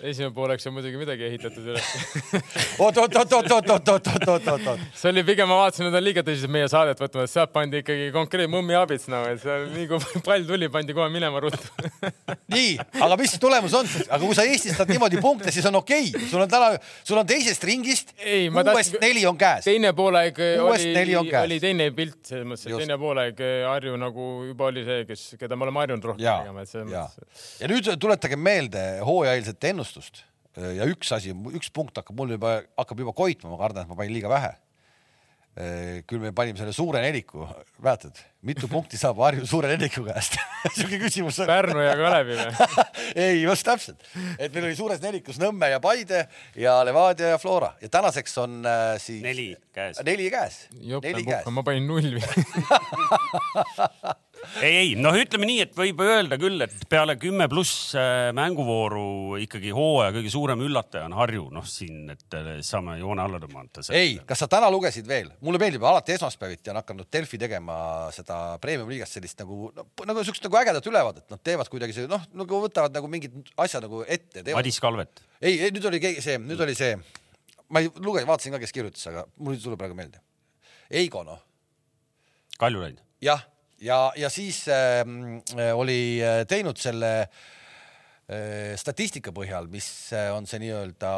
[SPEAKER 3] Esimene pooleks on muidugi midagi ehitatud üles.
[SPEAKER 1] oot, oot, oot, oot, oot, oot, oot, oot, oot, oot, oot.
[SPEAKER 3] see oli pigem, ma vaatasin, nad on liiga tõsiselt meie saadet et sealt pandi ikkagi konkreetne mõmmi abits nagu, et seal nii kui pall tuli, pandi kohe minema ruttu.
[SPEAKER 1] nii, aga mis tulemus on siis, aga kui sa Eestist saad niimoodi punkte, siis on okei okay., sul on täna, sul on teisest ringist,
[SPEAKER 3] Ei, ma
[SPEAKER 1] uuest
[SPEAKER 3] tahtsin-
[SPEAKER 1] neli on käes.
[SPEAKER 3] teine poolaeg oli oli teine pilt selles mõttes, et teine poolaeg Harju nagu juba oli see, kes, keda me oleme harjunud rohkem tegema, et selles mõttes.
[SPEAKER 1] ja nüüd tuletage meelde hooajaeelset ennustust ja üks asi, üks punkt hakkab mul juba, hakkab juba koitma, ma kardan, et ma panin liiga vähe. küll me panime selle suure neliku, mäletad, mitu punkti saab Harju suure neliku käest siuke küsimus on.
[SPEAKER 3] Pärnu ja Kalevi või?
[SPEAKER 1] ei, just täpselt, et meil oli suures nelikus Nõmme ja Paide ja Levadia ja Flora ja tänaseks on äh, siis
[SPEAKER 2] neli käes.
[SPEAKER 1] neli käes,
[SPEAKER 3] ma panin null?
[SPEAKER 2] ei, ei noh, ütleme nii, et võib öelda küll, et peale kümme pluss äh, mänguvooru ikkagi hooaja kõige suurem üllataja on Harju, noh siin, et äh, saame joone alla tõmmata.
[SPEAKER 1] ei, kas sa täna lugesid veel, mulle meeldib alati esmaspäeviti on hakanud Delfi tegema seda premium-liigast sellist nagu no,, nagu siukest nagu ägedat ülevaadet, nad teevad kuidagi see noh, nagu võtavad nagu mingid asjad nagu ette.
[SPEAKER 2] Madis Kalvet.
[SPEAKER 1] ei, ei nüüd oli keegi see, nüüd oli see, ma ei lugenud, vaatasin ka, kes kirjutas, aga mul ei tule praegu meelde. Eigo noh,
[SPEAKER 2] Kaljulaid.
[SPEAKER 1] jah, ja, ja siis äh, oli äh, teinud selle äh, statistika põhjal, mis äh, on see nii-öelda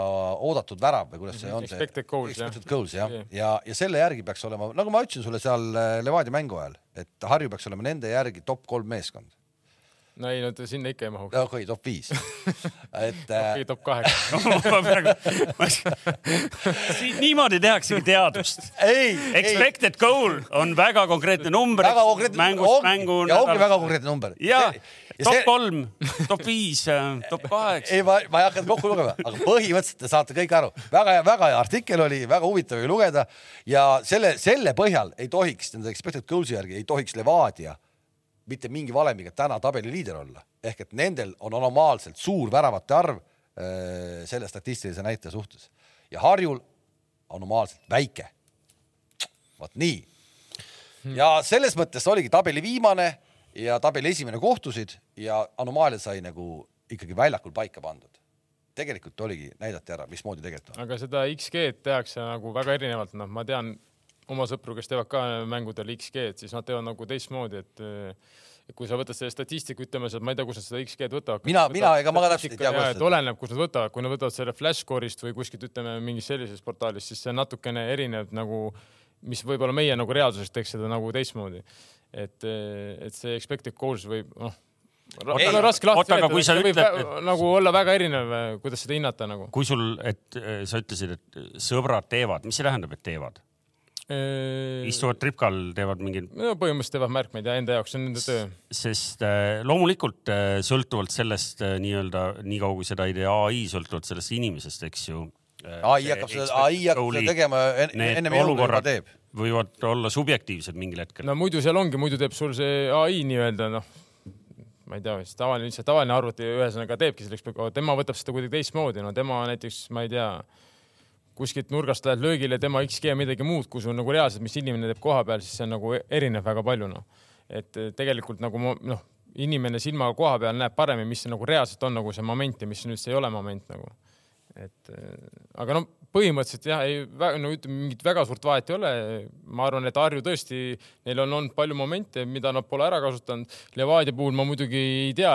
[SPEAKER 1] oodatud värav või kuidas see on see?
[SPEAKER 3] Expected goals.
[SPEAKER 1] Expected goals jah
[SPEAKER 3] Okei.,
[SPEAKER 1] ja, ja selle järgi peaks olema, nagu ma ütlesin sulle seal äh, Levadia mängu ajal, et Harju peaks olema nende järgi top kolm meeskond.
[SPEAKER 3] No ei, no sinna ikka ei mahu.
[SPEAKER 1] okei okay,, top viis
[SPEAKER 3] et äh.... okei okay,, top kaheksa
[SPEAKER 2] niimoodi tehaksegi teadust. Expected ei. goal on väga konkreetne number.
[SPEAKER 1] väga konkreetne mängust mängu. ja ongi väga konkreetne number.
[SPEAKER 2] ja, top see... kolm, top viis, äh, top kaheksa.
[SPEAKER 1] ei, ma, ma ei hakanud kokku lugema, aga põhimõtteliselt te saate kõik aru, väga hea, väga hea artikkel oli, väga huvitav oli lugeda ja selle, selle põhjal ei tohiks nende expected goals'i järgi ei tohiks Levadia mitte mingi valemiga täna tabeli liider olla, ehk et nendel on anomaalselt suur väravate arv äh, selle statistilise näitaja suhtes ja Harjul anomaalselt väike. vot nii. ja selles mõttes oligi tabeli viimane ja tabeli esimene kohtusid ja anomaalia sai nagu ikkagi väljakul paika pandud. tegelikult oligi, näidati ära, mismoodi tegelikult
[SPEAKER 3] on. aga seda XG-d tehakse nagu väga erinevalt, noh, ma tean oma sõpru, kes teevad ka mängudel XG-d, siis nad teevad nagu teistmoodi, et kui sa võtad selle statistika, ütleme sealt, ma ei tea, kus nad seda XG-d võtavad.
[SPEAKER 1] mina, mina, ega ma ka täpselt ei tea,
[SPEAKER 3] kuidas seda. oleneb, kus nad võtavad, kui nad võtavad selle Flashscore'ist või kuskilt, ütleme mingist sellisest portaalist, siis see natukene erineb nagu, mis võib-olla meie nagu reaalsuses teeks seda nagu teistmoodi. et, et see expected goals võib, noh ei, raske lahti
[SPEAKER 2] seletada, see
[SPEAKER 3] võib ütled, nagu olla väga erinev, kuidas seda hinnata nagu.
[SPEAKER 2] kui sul, et sa ütlesid, et sõbrad teevad, mis see tähendab, et teevad? Istuvad tripkal, teevad mingeid.
[SPEAKER 3] no põhimõtteliselt teevad märkmeid ja enda jaoks, on nende töö.
[SPEAKER 2] sest äh, loomulikult äh, sõltuvalt sellest äh, nii-öelda, niikaua kui seda ei tee ai, sõltuvalt sellest inimesest, eks ju.
[SPEAKER 1] ai hakkab seda, ai hakkab seda tegema enne olukorra teeb.
[SPEAKER 2] võivad olla subjektiivsed mingil hetkel.
[SPEAKER 3] no muidu seal ongi, muidu teeb sul see ai nii-öelda noh, ma ei tea, mis tavaline, lihtsalt tavaline arvuti ühesõnaga teebki selleks, tema võtab seda kuidagi teistmoodi, no tema näiteks, ma ei tea kuskilt nurgast lähed löögile, tema XG midagi muud, kui sul nagu reaalselt, mis inimene teeb koha peal, siis see on nagu erineb väga palju noh. et eh, tegelikult nagu noh, inimene silmaga koha peal näeb paremini, mis nagu reaalselt on nagu see moment ja mis nüüd see ei ole moment nagu et äh, aga no põhimõtteliselt jah, ei, no ütleme, mingit väga suurt vahet ei ole. ma arvan, et Harju tõesti, neil on olnud palju momente, mida nad pole ära kasutanud. Levadia puhul ma muidugi ei tea,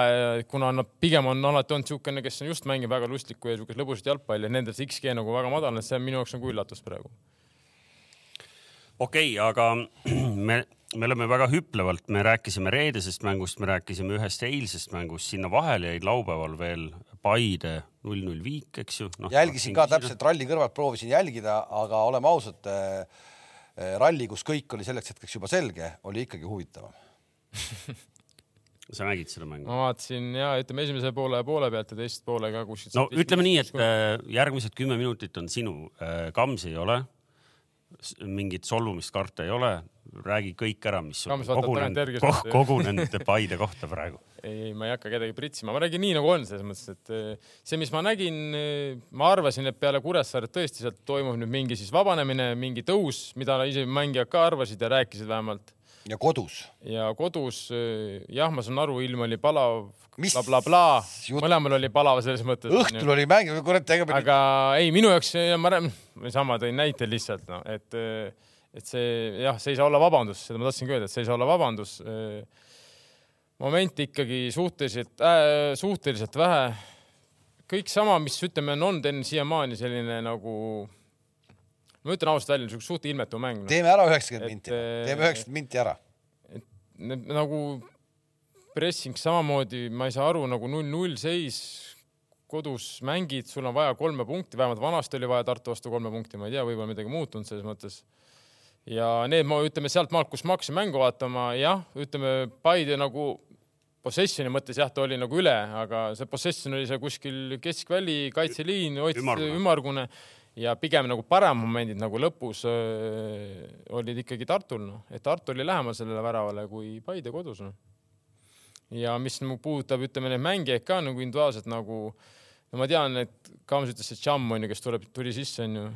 [SPEAKER 3] kuna nad pigem on alati olnud niisugune, kes on just mänginud väga lustlikku ja niisugust lõbusat jalgpalli ja nendel see XG nagu väga madal, et see on minu jaoks nagu üllatus praegu.
[SPEAKER 2] okei okay,, aga me me oleme väga hüplevalt, me rääkisime reedesest mängust, me rääkisime ühest eilsest mängust, sinna vahele jäid laupäeval veel Paide null null viik, eks ju
[SPEAKER 1] no,. jälgisin ka täpselt ralli kõrvalt, proovisin jälgida, aga oleme ausad äh,, ralli, kus kõik oli selleks hetkeks juba selge, oli ikkagi huvitavam
[SPEAKER 2] sa nägid seda mängu?
[SPEAKER 3] ma vaatasin ja ütleme esimese poole poole pealt ja teist poole ka kuskilt.
[SPEAKER 2] no ütleme nii, et äh, järgmised kümme minutit on sinu, Kamsi ei ole, mingit solvumist karta ei ole, räägi kõik ära, mis sul kogunenud, kogunenud Paide kohta praegu.
[SPEAKER 3] ei, ma ei hakka kedagi pritsima, ma räägin nii nagu on, selles mõttes, et eh, see, mis ma nägin, eh, ma arvasin, et peale Kuressaaret tõesti sealt toimub nüüd mingi siis vabanemine, mingi tõus, mida isegi mängijad ka arvasid ja rääkisid vähemalt.
[SPEAKER 1] Ja kodus.
[SPEAKER 3] ja kodus, eh, jah, ma saan aru, ilm oli palav blablabla bla, bla. mõlemal oli palav selles mõttes.
[SPEAKER 1] õhtul oli mäng, kurat, ega.
[SPEAKER 3] aga ei, minu jaoks ma räägin, sama tõin näite lihtsalt noh, et et see jah, see ei saa olla vabandus, seda ma tahtsingi öelda, et see ei saa olla vabandus. momente ikkagi suhteliselt äh,, suhteliselt vähe. kõik sama, mis ütleme, on olnud enne siiamaani selline nagu, ma ütlen ausalt välja, niisugune suht ilmetu mäng
[SPEAKER 1] no.. teeme ära üheksakümmend minti, teeme üheksakümmend minti ära.
[SPEAKER 3] nagu pressing samamoodi, ma ei saa aru nagu null-null seis kodus mängid, sul on vaja kolme punkti, vähemalt vanasti oli vaja Tartu vastu kolme punkti, ma ei tea, võib-olla midagi muutunud selles mõttes. Ja need, ütleme sealt maalt, kus ma hakkasin mängu vaatama, jah, ütleme Paide nagu possessioni mõttes jah, ta oli nagu üle, aga see possession oli seal kuskil keskväli, kaitseliin, ümmargune ja pigem nagu parem momendid nagu lõpus öö, olid ikkagi Tartul, noh, et Tartu oli lähemal sellele väravale kui Paide kodus, noh. ja mis puudutab, ütleme neid mängijaid ka nagu individuaalselt nagu, no ma tean, et Kams ütles, et Cham on ju, kes tuleb, tuli sisse, on ju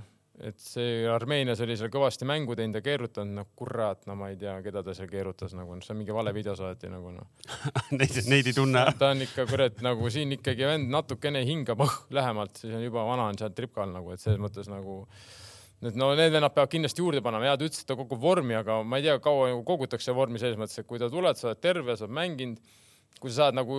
[SPEAKER 3] et see Armeenias oli seal kõvasti mängu teinud ja keerutanud, no kurat, no ma ei tea, keda ta seal keerutas nagu, noh, see on mingi vale video saati nagu noh.
[SPEAKER 2] Neid, neid ei tunne.
[SPEAKER 3] Ta on ikka kurat nagu siin ikkagi vend natukene hingab õh, lähemalt, siis on juba vana on seal tripkal nagu, et selles mõttes nagu et no need vennad peavad kindlasti juurde panema, ja ta ütles, et ta kogub vormi, aga ma ei tea, kaua nagu kogutakse vormi selles mõttes, et kui ta tuleb, sa oled terve, sa oled mänginud, kui sa saad nagu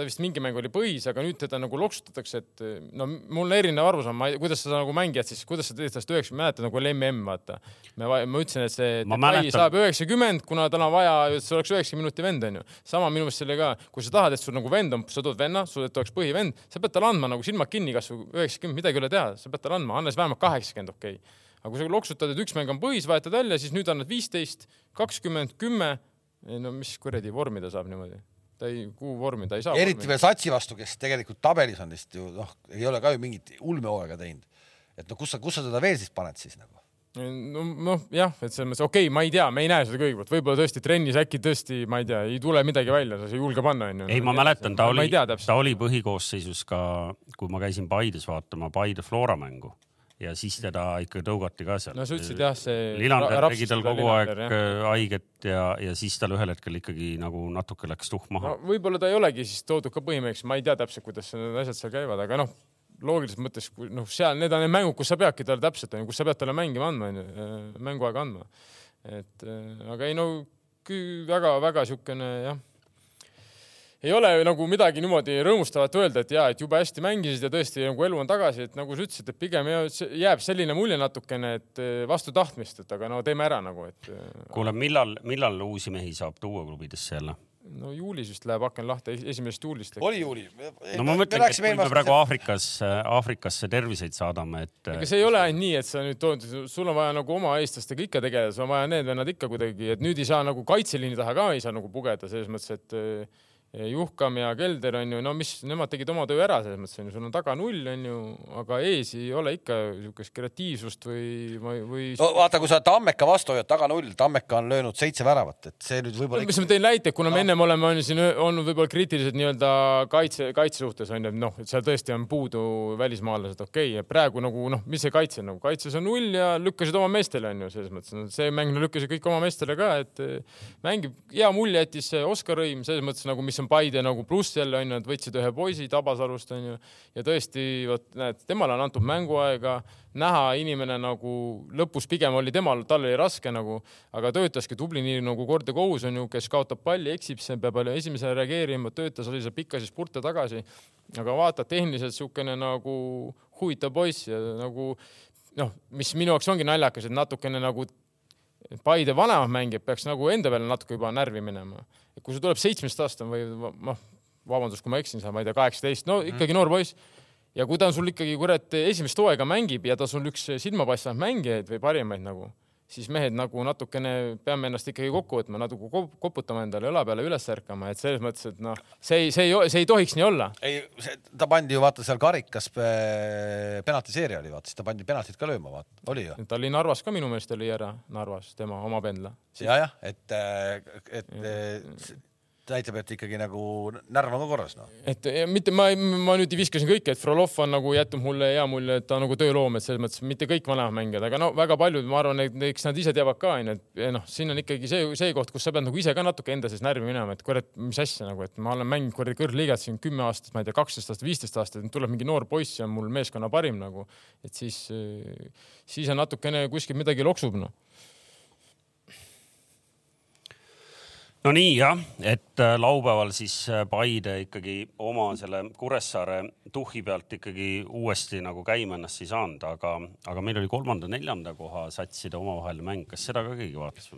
[SPEAKER 3] ta vist mingi mäng oli põhis, aga nüüd teda nagu loksutatakse, et no mul erinev arusaam, ma ei, kuidas seda nagu mängijad siis, kuidas sa teed sellest üheksakümmend, mäletad nagu oli MM, vaata. me, ma ütlesin, et see Depay saab üheksakümmend, kuna on vaja, et see oleks üheksakümne minuti vend, onju. sama minu meelest selle ka, kui sa tahad, et sul nagu vend on, sa tood venna, sul, et oleks põhivend, sa pead talle andma nagu silmad kinni, kasvõi üheksakümmend, midagi ei ole teha, sa pead talle andma, anna siis vähemalt kaheksakümmend, okei okay. aga kui sa loksutad, et üks mäng on põhis, vahetad välja, siis nüüd annad viisteist, kakskümmend, kümme no mis kuradi vormi ta saab niimoodi? Ta ei, kuhu vormi ta ei saa.
[SPEAKER 1] eriti veel Satsi vastu, kes tegelikult tabelis on vist ju noh, ei ole ka ju mingit ulmehooaega teinud. et no kus sa, kus sa teda veel siis paned siis nagu?
[SPEAKER 3] no noh, jah, et selles mõttes okei okay,, ma ei tea, me ei näe seda kõigepealt, võib-olla tõesti trennis äkki tõesti, ma ei tea, ei tule midagi välja, sa ei julge panna onju.
[SPEAKER 2] ei, ma mäletan, ta oli, ta oli põhikoosseisus ka, kui ma käisin Paides vaatama Paide Flora mängu ja siis teda ikka tõugati ka seal.
[SPEAKER 3] no sa ütlesid jah, see.
[SPEAKER 2] Lillander tegi tal kogu aeg jah. Äh, haiget ja, ja siis tal ühel hetkel ikkagi nagu natuke läks tuhk maha
[SPEAKER 3] no,. võib-olla ta ei olegi siis toodud ka põhimeheks, ma ei tea täpselt, kuidas need asjad seal käivad, aga noh, loogilises mõttes, noh, seal need on need mängud, kus sa peadki talle täpselt, kus sa pead talle mängima andma, onju, äh, mänguaega andma. et äh, aga ei no väga-väga siukene jah ei ole nagu midagi niimoodi rõõmustavat öelda, et ja, et jube hästi mängisid ja tõesti nagu elu on tagasi, et nagu sa ütlesid, et pigem jääb selline mulje natukene, et eh, vastu tahtmist, et aga no teeme ära nagu, et.
[SPEAKER 2] Eh, kuule, millal, millal uusi mehi saab tuua klubidesse jälle?
[SPEAKER 3] no juulis vist läheb aken lahti, esimesest juulist.
[SPEAKER 1] oli juuli.
[SPEAKER 2] no ma mõtlengi, et kui me praegu Aafrikas, Aafrikasse terviseid saadame, et.
[SPEAKER 3] ega see ei ole ainult nii, et sa nüüd tood, sul on vaja nagu oma eestlastega ikka tegeleda, sul on vaja need vennad ikka kuidagi, et nüüd ei saa nagu kaitseliini taha ka ei saa nagu pugeda selles mõttes, et Juhkam ja Kelder on ju, no mis, nemad tegid oma töö ära, selles mõttes on ju, sul on taga null on ju, aga ees ei ole ikka niisugust kreatiivsust või, või, või.
[SPEAKER 1] no vaata, kui sa Tammeka vastu hoiad taga null, Tammeka on löönud seitse väravat, et see nüüd võib-olla.
[SPEAKER 3] mis ma teen näite, kuna no. me ennem oleme on siin olnud võib-olla kriitilised nii-öelda kaitse, kaitse suhtes on ju, et noh, et seal tõesti on puudu välismaalased, okei okay., ja praegu nagu noh, mis see kaitse nagu, kaitses on null ja lükkasid oma meestele on ju, selles mõttes no, see mäng no, lükkasid kõik oma meestele ka, et mängib hea mulje jättis Oskar Õim selles mõttes nagu, mis on Paide nagu pluss jälle onju, et võtsid ühe poisi Tabasalust onju ja tõesti vot näed, temale on antud mänguaega, näha inimene nagu lõpus pigem oli temal, tal oli raske nagu, aga töötaski tubli, nii nagu kord ja kohus on ju, kes kaotab palli, eksib, see peab esimesele reageerima, töötas, oli seal pikkasi spurte tagasi. aga vaata, tehniliselt niisugune nagu huvitav poiss ja nagu noh, mis minu jaoks ongi naljakas, et natukene nagu Paide vanemad mängijad peaks nagu enda peale natuke juba närvi minema. Kui sul tuleb seitsmeteistaastane või noh, vabandust, kui ma eksin seal, ma ei tea, kaheksateist, no ikkagi noor poiss. ja kui ta on sul ikkagi kurat esimest hooaega mängib ja ta sul üks silmapaistvaid mängijaid või parimaid nagu siis mehed nagu natukene peame ennast ikkagi kokku võtma, natuke koputama endale õla peale üles ärkama, et selles mõttes, et noh, see ei, see ei, see ei tohiks nii olla.
[SPEAKER 1] ei, ta pandi ju vaata seal karikas penaltiseeria oli vaata, siis ta pandi penaltit ka lööma, vaata, oli ju.
[SPEAKER 3] ta oli Narvas ka minu meelest oli ära, Narvas, tema oma pendla.
[SPEAKER 1] ja, jah, et, et ja näitab, et ikkagi nagu närv on ka korras, noh.
[SPEAKER 3] et mitte ma, ma nüüd viskasin kõike, et Frolov on nagu jätnud mulle hea mulje, et ta on nagu tööloom, et selles mõttes mitte kõik vanemad mängijad, aga no väga paljud, ma arvan, et eks nad ise teavad ka, onju, et noh, siin on ikkagi see, see koht, kus sa pead nagu ise ka natuke enda sees närvi minema, et kurat, mis asja nagu, et ma olen mänginud kuradi kõrgliigat siin kümme aastat, ma ei tea, kaksteist aastat, viisteist aastat, tuleb mingi noor poiss ja on mul meeskonna parim nagu, et siis, siis on natukene kuskil midagi loksub, noh
[SPEAKER 2] no nii jah, et äh, laupäeval siis äh, Paide ikkagi oma selle Kuressaare tuhhi pealt ikkagi uuesti nagu käima ennast ei saanud, aga, aga meil oli kolmanda-neljanda koha satside omavaheline mäng, kas seda ka keegi vaatas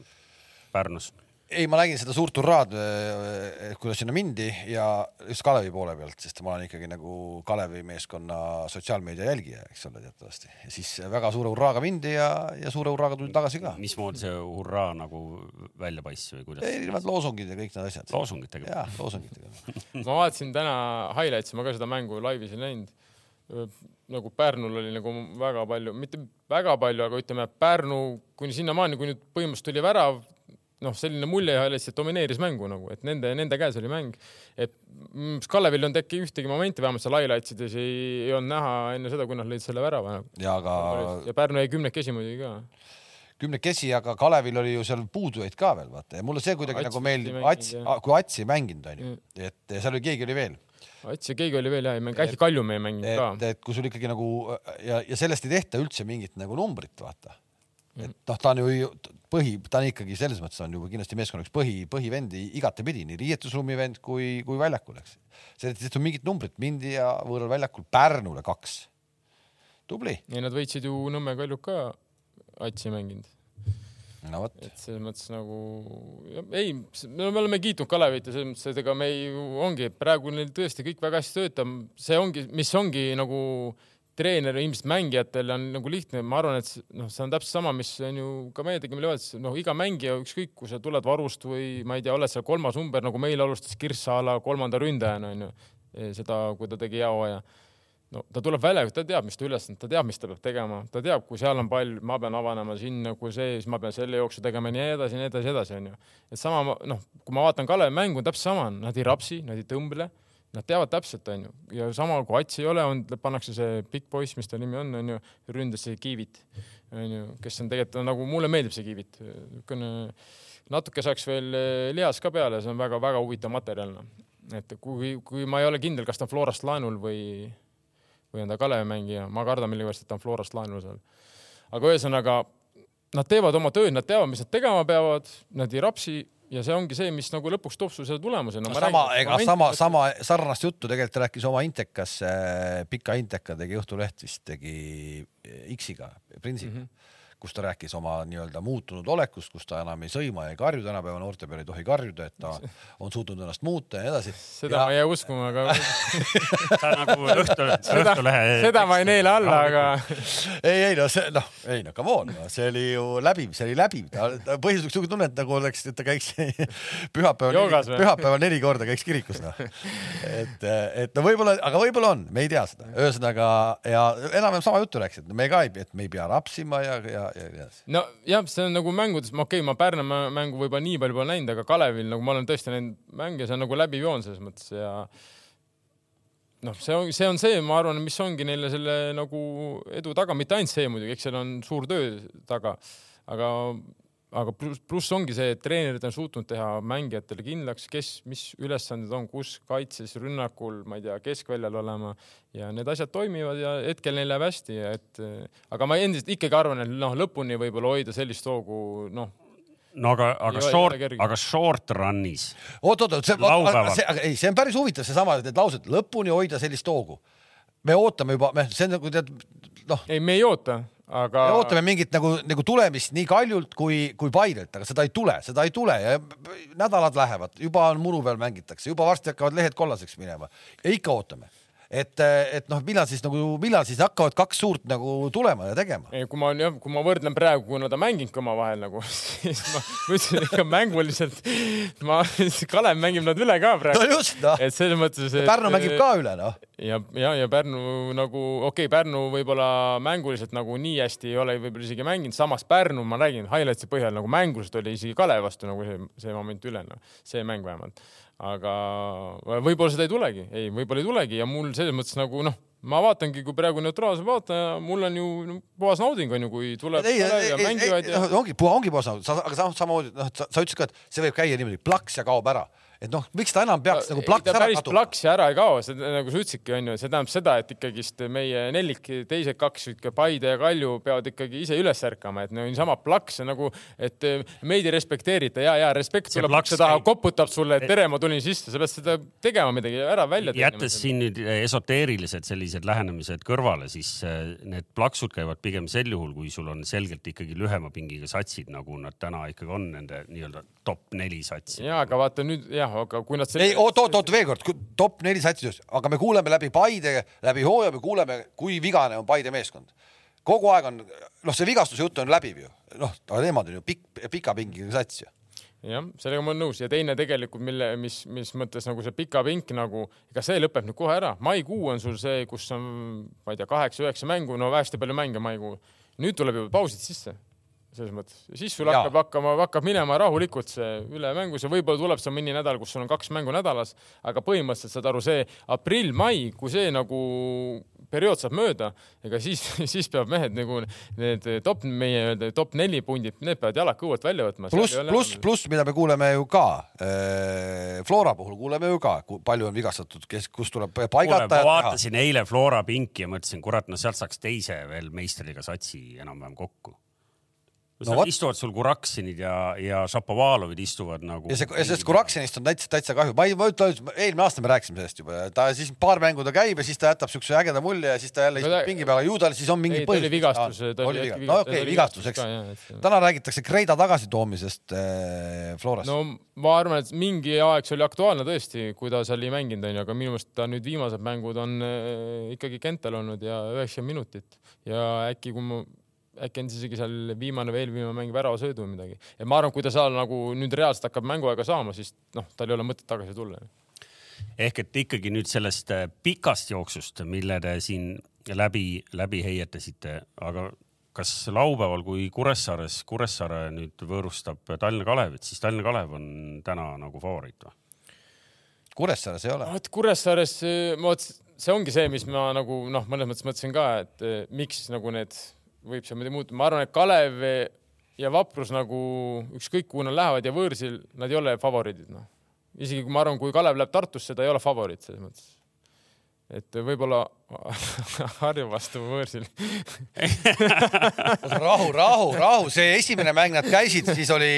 [SPEAKER 2] Pärnus?
[SPEAKER 1] Ei, ma nägin seda suurt hurraad, eh, kuidas sinna mindi ja just Kalevi poole pealt, sest ma olen ikkagi nagu Kalevi meeskonna sotsiaalmeedia jälgija, eks ole, teatavasti. ja siis väga suure hurraaga mindi ja, ja suure hurraaga tuldi tagasi ka.
[SPEAKER 2] mismoodi see hurraa nagu välja paistis või kuidas?
[SPEAKER 1] erinevad loosungid ja kõik need asjad.
[SPEAKER 2] loosungitega?
[SPEAKER 1] jaa, loosungitega
[SPEAKER 3] ma vaatasin täna highlights'i, ma ka seda mängu laivis ei näinud nagu Pärnul oli nagu väga palju, mitte väga palju, aga ütleme, Pärnu kuni sinnamaani, kui nüüd põhimõtteliselt tuli värav, noh, selline mulje lihtsalt domineeris mängu nagu, et nende, nende käes oli mäng. et mm, Kalevil ei olnud äkki ühtegi momenti, vähemalt seal highlights ides ei, ei olnud näha enne seda, kui nad lõid selle värava nagu..
[SPEAKER 1] ja aga.
[SPEAKER 3] ja Pärnu jäi kümnekesi muidugi ka
[SPEAKER 1] kümnekesi, aga Kalevil oli ju seal puudujaid ka veel vaata ja mulle see kuidagi Ats nagu meeldib, Ats, kui Atsi ei mänginud onju, mm. et seal oli keegi oli veel.
[SPEAKER 3] Ats ja keegi oli veel ja, ei mängi, äkki Kaljumäe ei mänginud ka.
[SPEAKER 1] et kui sul ikkagi nagu ja, ja sellest ei tehta üldse mingit nagu numbrit vaata et noh, ta on ju põhi, ta on ikkagi selles mõttes on ju kindlasti meeskonna üks põhi, põhivend igatepidi, nii riietusruumi vend kui, kui väljakul, eks. sellest tehtud mingit numbrit, mindi ja võõral väljakul Pärnule kaks. tubli.
[SPEAKER 3] ja nad võitsid ju Nõmme Kaljuk ka Atsi mänginud
[SPEAKER 1] no vot.
[SPEAKER 3] et selles mõttes nagu, ei, me oleme kiitnud Kalevit ja selles mõttes, et ega me ei, ongi praegu neil tõesti kõik väga hästi töötab, see ongi, mis ongi nagu treener ilmselt mängijatel on nagu lihtne, ma arvan, et noh, see on täpselt sama, mis on ju ka meie tegime Levadias, noh, iga mängija, ükskõik, kui sa tuled varust või ma ei tea, oled seal kolmas number, nagu meil alustas Kirss a la kolmanda ründajana onju, seda, kui ta tegi hea hooaja no ta tuleb välja, ta teab, mis ta ülesanne, ta teab, mis ta peab tegema, ta teab, kui seal on pall, ma pean avanema sinna, kui see, siis ma pean selle jooksu tegema ja nii edasi, nii edasi, edasi onju. et sama, noh, kui ma vaatan Kalevi mängu, täpselt sama on, nad ei rapsi, nad ei tõmble, nad teavad täpselt, onju, ja sama kui Ats ei ole, on, pannakse see pikk poiss, mis ta nimi on, onju, ründas see Kiivit, onju, kes on tegelikult nagu mulle meeldib see Kiivit, niisugune natuke saaks veel lihas ka peale, see on väga-väga huvitav materjal, noh. et kui, kui ma ei ole kindel, kas ta on Florast laenul või või on ta Kalevi mängija, ma kardan millegipärast, et ta on Florast laenul seal. aga ühesõnaga, nad teevad oma tööd, nad teavad, mis nad tegema peavad, nad ei rapsi ja see ongi see, mis nagu lõpuks toob sulle selle tulemuse no,.
[SPEAKER 1] sama, ega sama, sama sarnast juttu tegelikult rääkis oma Intekas, Pika Inteka tegi Õhtuleht vist tegi X-iga, Prinsiga mm. -hmm kus ta rääkis oma nii-öelda muutunud olekust, kus ta enam ei sõima ja ei karju, tänapäeva noorte peal ei tohi karjuda, et ta on suutnud ennast muuta ja nii edasi.
[SPEAKER 3] seda ja... ma ei jää uskuma, aga
[SPEAKER 2] sa nagu Õhtulehe, Õhtulehe.
[SPEAKER 3] seda ma ei neela alla, aga.
[SPEAKER 1] ei, ei no see noh, ei no come on no,, see oli ju läbiv, see oli läbiv, ta, ta põhjuseks niisugune tunne, et nagu oleks, et ta käiks pühapäeval, pühapäeval neli korda käiks kirikus noh. et, et no võib-olla, aga võib-olla on, me ei tea seda, ühesõnaga ja enam-vähem sama juttu rääkis, et me ka ei, et me ei pea rapsima ja, ja ja nii edasi.
[SPEAKER 3] nojah, see on nagu mängudes, okei okay,, ma Pärnu mängu võib-olla nii palju pole näinud, aga Kalevil nagu ma olen tõesti näinud mänge, see on nagu läbiv joon selles mõttes ja noh, see on, see on see, ma arvan, mis ongi neile selle nagu edu taga, mitte ainult see muidugi, eks seal on suur töö taga, aga aga pluss, pluss ongi see, et treenerid on suutnud teha mängijatele kindlaks, kes, mis ülesanded on, kus kaitses, rünnakul, ma ei tea, keskväljal olema ja need asjad toimivad ja hetkel neil läheb hästi, et aga ma endiselt ikkagi arvan, et noh, lõpuni võib-olla hoida sellist hoogu, noh
[SPEAKER 2] no aga, aga short, aga short run'is.
[SPEAKER 1] oot, oot, oot, see, see, ei, see on päris huvitav, seesama, need laused, lõpuni hoida sellist hoogu. me ootame juba, see on nagu tead, noh.
[SPEAKER 3] ei, me ei oota aga.
[SPEAKER 1] me ootame mingit nagu, nagu tulemist nii Kaljult kui, kui Paidelt, aga seda ei tule, seda ei tule ja nädalad lähevad, juba on muru peal mängitakse, juba varsti hakkavad lehed kollaseks minema ja ikka ootame et, et noh, millal siis nagu, millal siis hakkavad kaks suurt nagu tulema ja tegema?
[SPEAKER 3] kui ma jah, kui ma võrdlen praegu, kui nad on mänginud ka omavahel nagu, siis ma, ütlesin ikka mänguliselt, ma, Kalev mängib nad üle ka praegu.
[SPEAKER 1] no just noh.
[SPEAKER 3] et selles mõttes.
[SPEAKER 1] Pärnu mängib ka üle noh.
[SPEAKER 3] ja, ja, ja Pärnu nagu okei okay,, Pärnu võib-olla mänguliselt nagu nii hästi ei ole võib-olla isegi mänginud, samas Pärnu, ma räägin highlights'i põhjal nagu mänguliselt oli isegi Kalevi vastu nagu see, see moment üle, noh, see mäng vähemalt aga võib-olla seda ei tulegi, ei, võib-olla ei tulegi ja mul selles mõttes nagu noh, ma vaatangi, kui praegu neutraalse vaataja, mul on ju no, puhas nauding on ju, kui tuleb ei, ei, ja mängivad ja.
[SPEAKER 1] No, ongi, ongi puhas nauding, aga samamoodi noh, sa ütlesid ka, et see võib käia niimoodi plaks ja kaob ära et noh, miks ta enam peaks no, nagu plaks ära
[SPEAKER 3] kaduma? plaks ära ei kao, see nagu sa ütlesidki, onju, see tähendab seda, et ikkagist meie nelik, teised kaks, Paide ja Kalju peavad ikkagi ise üles ärkama, et no niisama plaks on nagu, et meid ei respekteerita ja, ja respekt tuleb ukse taha, koputab sulle, et tere, ma tulin sisse, sa pead seda tegema midagi ära välja
[SPEAKER 2] tegema. jättes siin nüüd esoteerilised sellised lähenemised kõrvale, siis need plaksud käivad pigem sel juhul, kui sul on selgelt ikkagi lühema pingiga satsid, nagu nad täna ikkagi on, nende nii-öelda top neli satsi.
[SPEAKER 3] ja, aga vaata nüüd jah, jah, aga kui nad
[SPEAKER 1] selle... ei, oot, oot, oot veel kord, top neli satsi, aga me kuuleme läbi Paide, läbi hooaja, me kuuleme, kui vigane on Paide meeskond. kogu aeg on, noh, see vigastuse jutt on läbiv ju, noh, aga nemad on ju pikk, pika pingiga sats ju
[SPEAKER 3] jah, sellega ma olen nõus ja teine tegelikult, mille, mis, mis mõttes nagu see pika pink nagu, ega see lõpeb nüüd kohe ära. maikuu on sul see, kus on, ma ei tea, kaheksa-üheksa mängu, no hästi palju mänge maikuu. nüüd tuleb juba pausid sisse selles mõttes, siis sul hakkab hakkama, hakkab minema rahulikult see üle mängus ja võib-olla tuleb seal mõni nädal, kus sul on kaks mängu nädalas, aga põhimõtteliselt saad aru, see aprill-mai, kui see nagu periood saab mööda, ega siis, siis peab mehed nagu need top, meie top neli pundid, need peavad jalad kõhult välja võtma.
[SPEAKER 1] pluss, pluss, pluss, mida me kuuleme ju ka äh,, Flora puhul kuuleme ju ka, palju on vigastatud, kes, kus tuleb paigata.
[SPEAKER 2] ma vaatasin teha. eile Flora pinki ja mõtlesin, kurat, no sealt saaks teise veel meistriga satsi enam-vähem kokku no,
[SPEAKER 1] No
[SPEAKER 2] no
[SPEAKER 1] vot.
[SPEAKER 2] istuvad sul Kuraksinid ja, ja Šapovalovid istuvad nagu.
[SPEAKER 1] ja see, sellest Kuraksenist on täitsa, täitsa kahju, ma ei, ma ütlen, eelmine aasta me rääkisime sellest juba, ta siis paar mängu ta käib ja siis ta jätab siukse ägeda mulje ja siis ta jälle
[SPEAKER 3] No
[SPEAKER 1] istub
[SPEAKER 3] ta-
[SPEAKER 1] pingi peal, ju tal siis on mingi
[SPEAKER 3] ei, ta oli vigastus,
[SPEAKER 1] oli vigastus, no okei okay,, vigastus, eks.
[SPEAKER 3] eks.
[SPEAKER 1] täna räägitakse Kreida tagasitoomisest äh, Florast no..
[SPEAKER 3] no ma arvan, et mingi aeg see oli aktuaalne tõesti, kui ta seal ei mänginud, onju, aga minu meelest ta nüüd viimased mängud on äh, ikkagi kental olnud ja üheksakümmend minutit ja äkki, kui ma, äkki on isegi seal viimane või eelviimane mäng väravasöödu või midagi. et ma arvan, kui ta seal nagu nüüd reaalselt hakkab mänguaega saama, siis noh, tal ei ole mõtet tagasi tulla.
[SPEAKER 2] ehk et ikkagi nüüd sellest äh, pikast jooksust, mille te siin läbi, läbi heietasite, aga kas laupäeval, kui Kuressaares, Kuressaare nüüd võõrustab Tallinna Kalevit, siis Tallinna Kalev on täna nagu favoriit või?
[SPEAKER 1] Kuressaares ei ole.
[SPEAKER 3] vot Kuressaares, vot see ongi see, mis ma nagu noh, mõnes mõttes mõtlesin ka, et eh, miks nagu need võib seal midagi muutuda, ma arvan, et Kalev ja Vaprus nagu ükskõik kuhu nad lähevad ja võõrsil nad ei ole favoriidid noh. isegi kui ma arvan, kui Kalev läheb Tartusse, ta ei ole favoriit selles mõttes. Et võib-olla Harju vastu võõrsil.
[SPEAKER 1] rahu, rahu, rahu, see esimene mäng nad käisid, siis oli,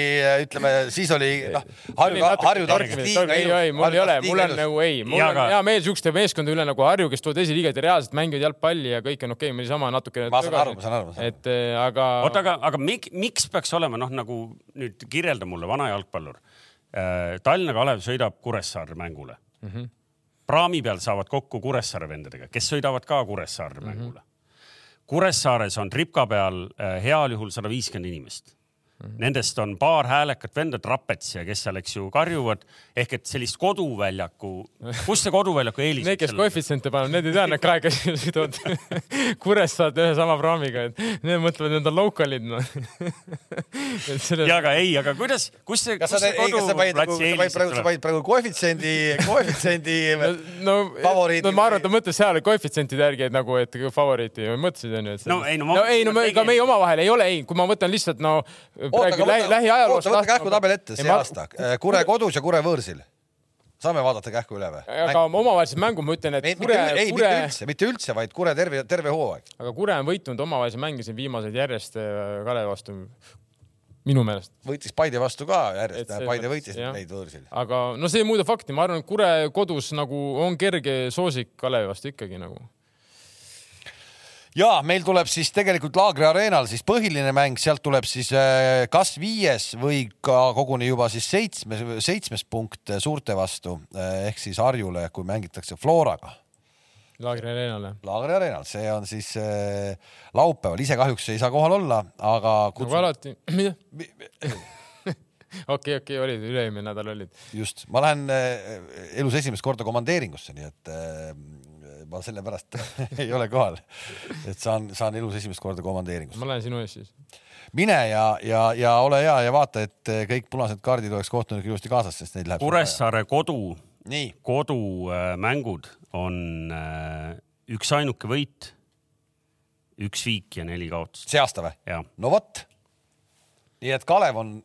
[SPEAKER 1] ütleme, siis oli noh, Harju, Harju liiga
[SPEAKER 3] ei, ei, mul ei ole, mul on nagu ei, mul on hea meel siukeste meeskondade üle nagu Harju, kes tulevad esiliigat ja reaalselt mängivad jalgpalli ja kõik on okei okay,, meil sama natukene.
[SPEAKER 1] ma saan aru, ma saan aru,
[SPEAKER 3] et eh, aga.
[SPEAKER 2] oota, aga, aga miks, miks peaks olema noh, nagu nüüd kirjelda mulle, vana jalgpallur. Tallinna Kalev sõidab Kuressaare mängule mm.
[SPEAKER 3] Mhm.
[SPEAKER 2] -hmm. Praami peal saavad kokku Kuressaare vendadega, kes sõidavad ka Kuressaare mm -hmm. mängule. Kuressaares on tripka peal äh, heal juhul sada viiskümmend inimest mm. -hmm. Nendest on paar häälekat venda, Trapets ja kes seal, eks ju, karjuvad. Ehk et sellist koduväljaku, kus see koduväljaku eelis
[SPEAKER 3] Need, kes koefitsiente panevad, need ei tea, need kahekesi sõidavad Kuressaaret ühe sama praamiga, et need mõtlevad, need on local'id et selles
[SPEAKER 2] ja, aga ei, aga kuidas, kus see, kus see
[SPEAKER 1] nagu,
[SPEAKER 2] koduplatsi eelis
[SPEAKER 1] sa panid praegu koefitsiendi, koefitsiendi
[SPEAKER 3] no,
[SPEAKER 1] Favoriidi-
[SPEAKER 3] no ma arvan, et ta mõtles seal koefitsientide järgi, et nagu, et favoriiti mõtlesid onju, et
[SPEAKER 2] No ei, no ma-
[SPEAKER 3] no ei, no me, ka meie omavahel ei ole, ei, kui ma võtan lihtsalt no praegu lähi, lähiajaloost.
[SPEAKER 1] oota, võta kähku tabel ette see aasta. Kure kodus ja Kure võõrsil. saame vaadata kähku üle või?
[SPEAKER 3] aga omavahelised mängud, ma ütlen, et
[SPEAKER 1] ei,
[SPEAKER 3] Kure,
[SPEAKER 1] ei,
[SPEAKER 3] Kure
[SPEAKER 1] mitte, üldse, mitte üldse, vaid Kure terve, terve hooaeg.
[SPEAKER 3] aga Kure on võitnud omavahelisi mänge siin viimased järjest äh, Kalevi vastu. minu meelest,
[SPEAKER 1] võitis Paide vastu ka järjest, Paide võitis
[SPEAKER 3] jah.
[SPEAKER 1] neid võõrsil.
[SPEAKER 3] aga no see ei muuda fakti, ma arvan, et Kure kodus nagu on kerge soosik Kalevi vastu ikkagi nagu.
[SPEAKER 1] Ja meil tuleb siis tegelikult Laagri areenal siis põhiline mäng, sealt tuleb siis äh, kas viies või ka koguni juba siis seitsmes, seitsmes punkt suurte vastu äh, ehk siis Harjule, kui mängitakse Floraga
[SPEAKER 3] Laagri areenale.
[SPEAKER 1] Laagri areenal, see on siis äh, laupäeval, ise kahjuks ei saa kohal olla, aga
[SPEAKER 3] nagu
[SPEAKER 1] kutsun
[SPEAKER 3] alati, mida? okei, okei, olid, üle-eelmine nädal olid.
[SPEAKER 1] just, ma lähen äh, elus esimest korda komandeeringusse, nii et ma sellepärast ei ole kohal, et saan, saan elus esimest korda komandeeringusse.
[SPEAKER 3] ma lähen sinu ees siis.
[SPEAKER 1] mine ja, ja, ja ole hea ja vaata, et kõik punased kaardid oleks kohtunik ilusti kaasas, sest neid läheb.
[SPEAKER 2] Kuressaare kodu,
[SPEAKER 1] nii,
[SPEAKER 2] kodumängud on äh, üksainuke võit, üks viik ja neli kaotust.
[SPEAKER 1] see aasta või?
[SPEAKER 2] ja
[SPEAKER 1] no vot. nii et Kalev on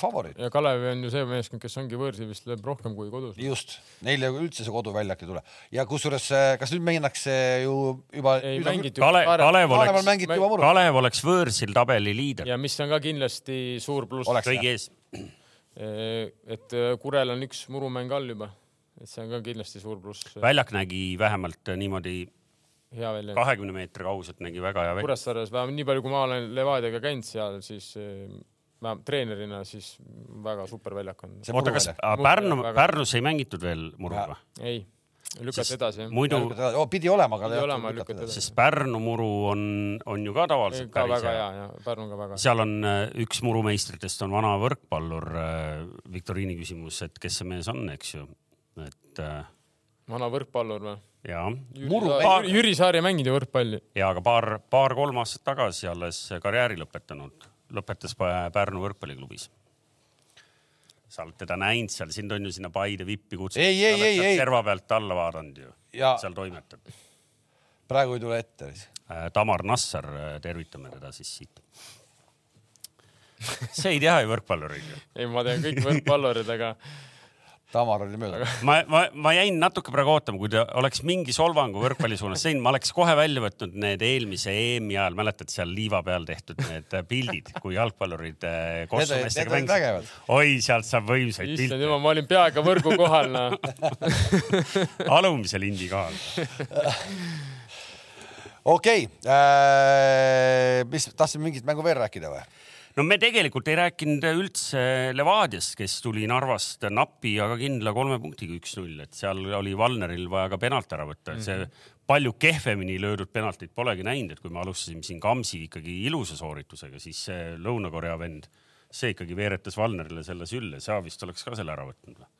[SPEAKER 1] favoriit,
[SPEAKER 3] ja Kalev on ju see meeskond, kes ongi võõrsil vist lööb rohkem kui kodus.
[SPEAKER 1] just, neil ju üldse see koduväljak ei tule ja kusjuures, kas nüüd minnakse ju juba.
[SPEAKER 2] Kale-, Kalev oleks. Kalev oleks võõrsil tabeli liider,
[SPEAKER 3] ja mis on ka kindlasti suur pluss,
[SPEAKER 2] kõigi ees.
[SPEAKER 3] et äh, Kurel on üks murumäng all juba, et see on ka kindlasti suur pluss.
[SPEAKER 2] väljak nägi vähemalt niimoodi
[SPEAKER 3] hea välja.
[SPEAKER 2] kahekümne meetri kauguselt nägi väga hea välja.
[SPEAKER 3] Kuressaares vähemalt nii palju, kui ma olen Levadiaga käinud seal, siis vähemalt treenerina, siis väga super väljak on.
[SPEAKER 2] oota, kas. Pärnu Pärnus ei mängitud veel muruga?
[SPEAKER 3] ei, lükati edasi jah.
[SPEAKER 2] muidu,
[SPEAKER 1] oh, pidi olema, aga lükati
[SPEAKER 3] lükati
[SPEAKER 1] edasi.
[SPEAKER 2] sest Pärnu muru on, on ju ka tavaliselt
[SPEAKER 3] ka
[SPEAKER 2] päris
[SPEAKER 3] väga
[SPEAKER 2] hea
[SPEAKER 3] hea. ja Pärnu ka väga.
[SPEAKER 2] seal on äh, üks murumeistritest on vana võrkpallur äh,, viktoriini küsimus, et kes see mees on, eks ju, et äh,
[SPEAKER 3] vana võrkpallur või?
[SPEAKER 2] ja,
[SPEAKER 1] Muru-
[SPEAKER 3] Jüri, Saar ei mänginud ju võrkpalli.
[SPEAKER 2] ja aga paar, paar-kolm aastat tagasi alles karjääri lõpetanud, lõpetas Pä- Pärnu võrkpalliklubis. sa oled teda näinud seal, sind on ju sinna Paide vippi kutsutud.
[SPEAKER 1] Ei, ei, ei, ei.
[SPEAKER 2] serva pealt alla vaadanud ju,
[SPEAKER 1] ja
[SPEAKER 2] seal toimetab.
[SPEAKER 1] praegu ei tule ette.
[SPEAKER 2] Tamar Nassar, tervitame teda siis siit. see ei tea ju võrkpallurit ju.
[SPEAKER 3] ei, ma tean kõik võrkpallurid, aga
[SPEAKER 1] Tamar oli mööda.
[SPEAKER 2] ma, ma, ma jäin natuke praegu ootama, kui ta oleks mingi solvangu võrkpalli suunas teinud, ma oleks kohe välja võtnud need eelmise EM-i ajal, mäletad seal liiva peal tehtud need pildid, kui jalgpallurid
[SPEAKER 1] Need
[SPEAKER 2] Kosovo
[SPEAKER 1] olid-
[SPEAKER 2] meestega
[SPEAKER 1] need olid
[SPEAKER 2] mängisid oi, sealt saab võimsaid
[SPEAKER 3] issand
[SPEAKER 2] pilte
[SPEAKER 3] jumal, ma olin peaaegu võrgu kohal, noh.
[SPEAKER 2] alumise lindi kohal.
[SPEAKER 1] okei okay., mis, tahtsime mingit mängu veel rääkida või?
[SPEAKER 2] No me tegelikult ei rääkinud üldse Levadiast, kes tuli Narvast napi, aga kindla kolme punktiga üks-null, et seal oli Valneril vaja ka penalt ära võtta, et see palju kehvemini löödud penaltit polegi näinud, et kui me alustasime siin Kamsi ikkagi ilusa sooritusega, siis see Lõuna-Korea vend, see ikkagi veeretas Valnerile selle sülle, sa vist oleks ka selle ära võtnud või?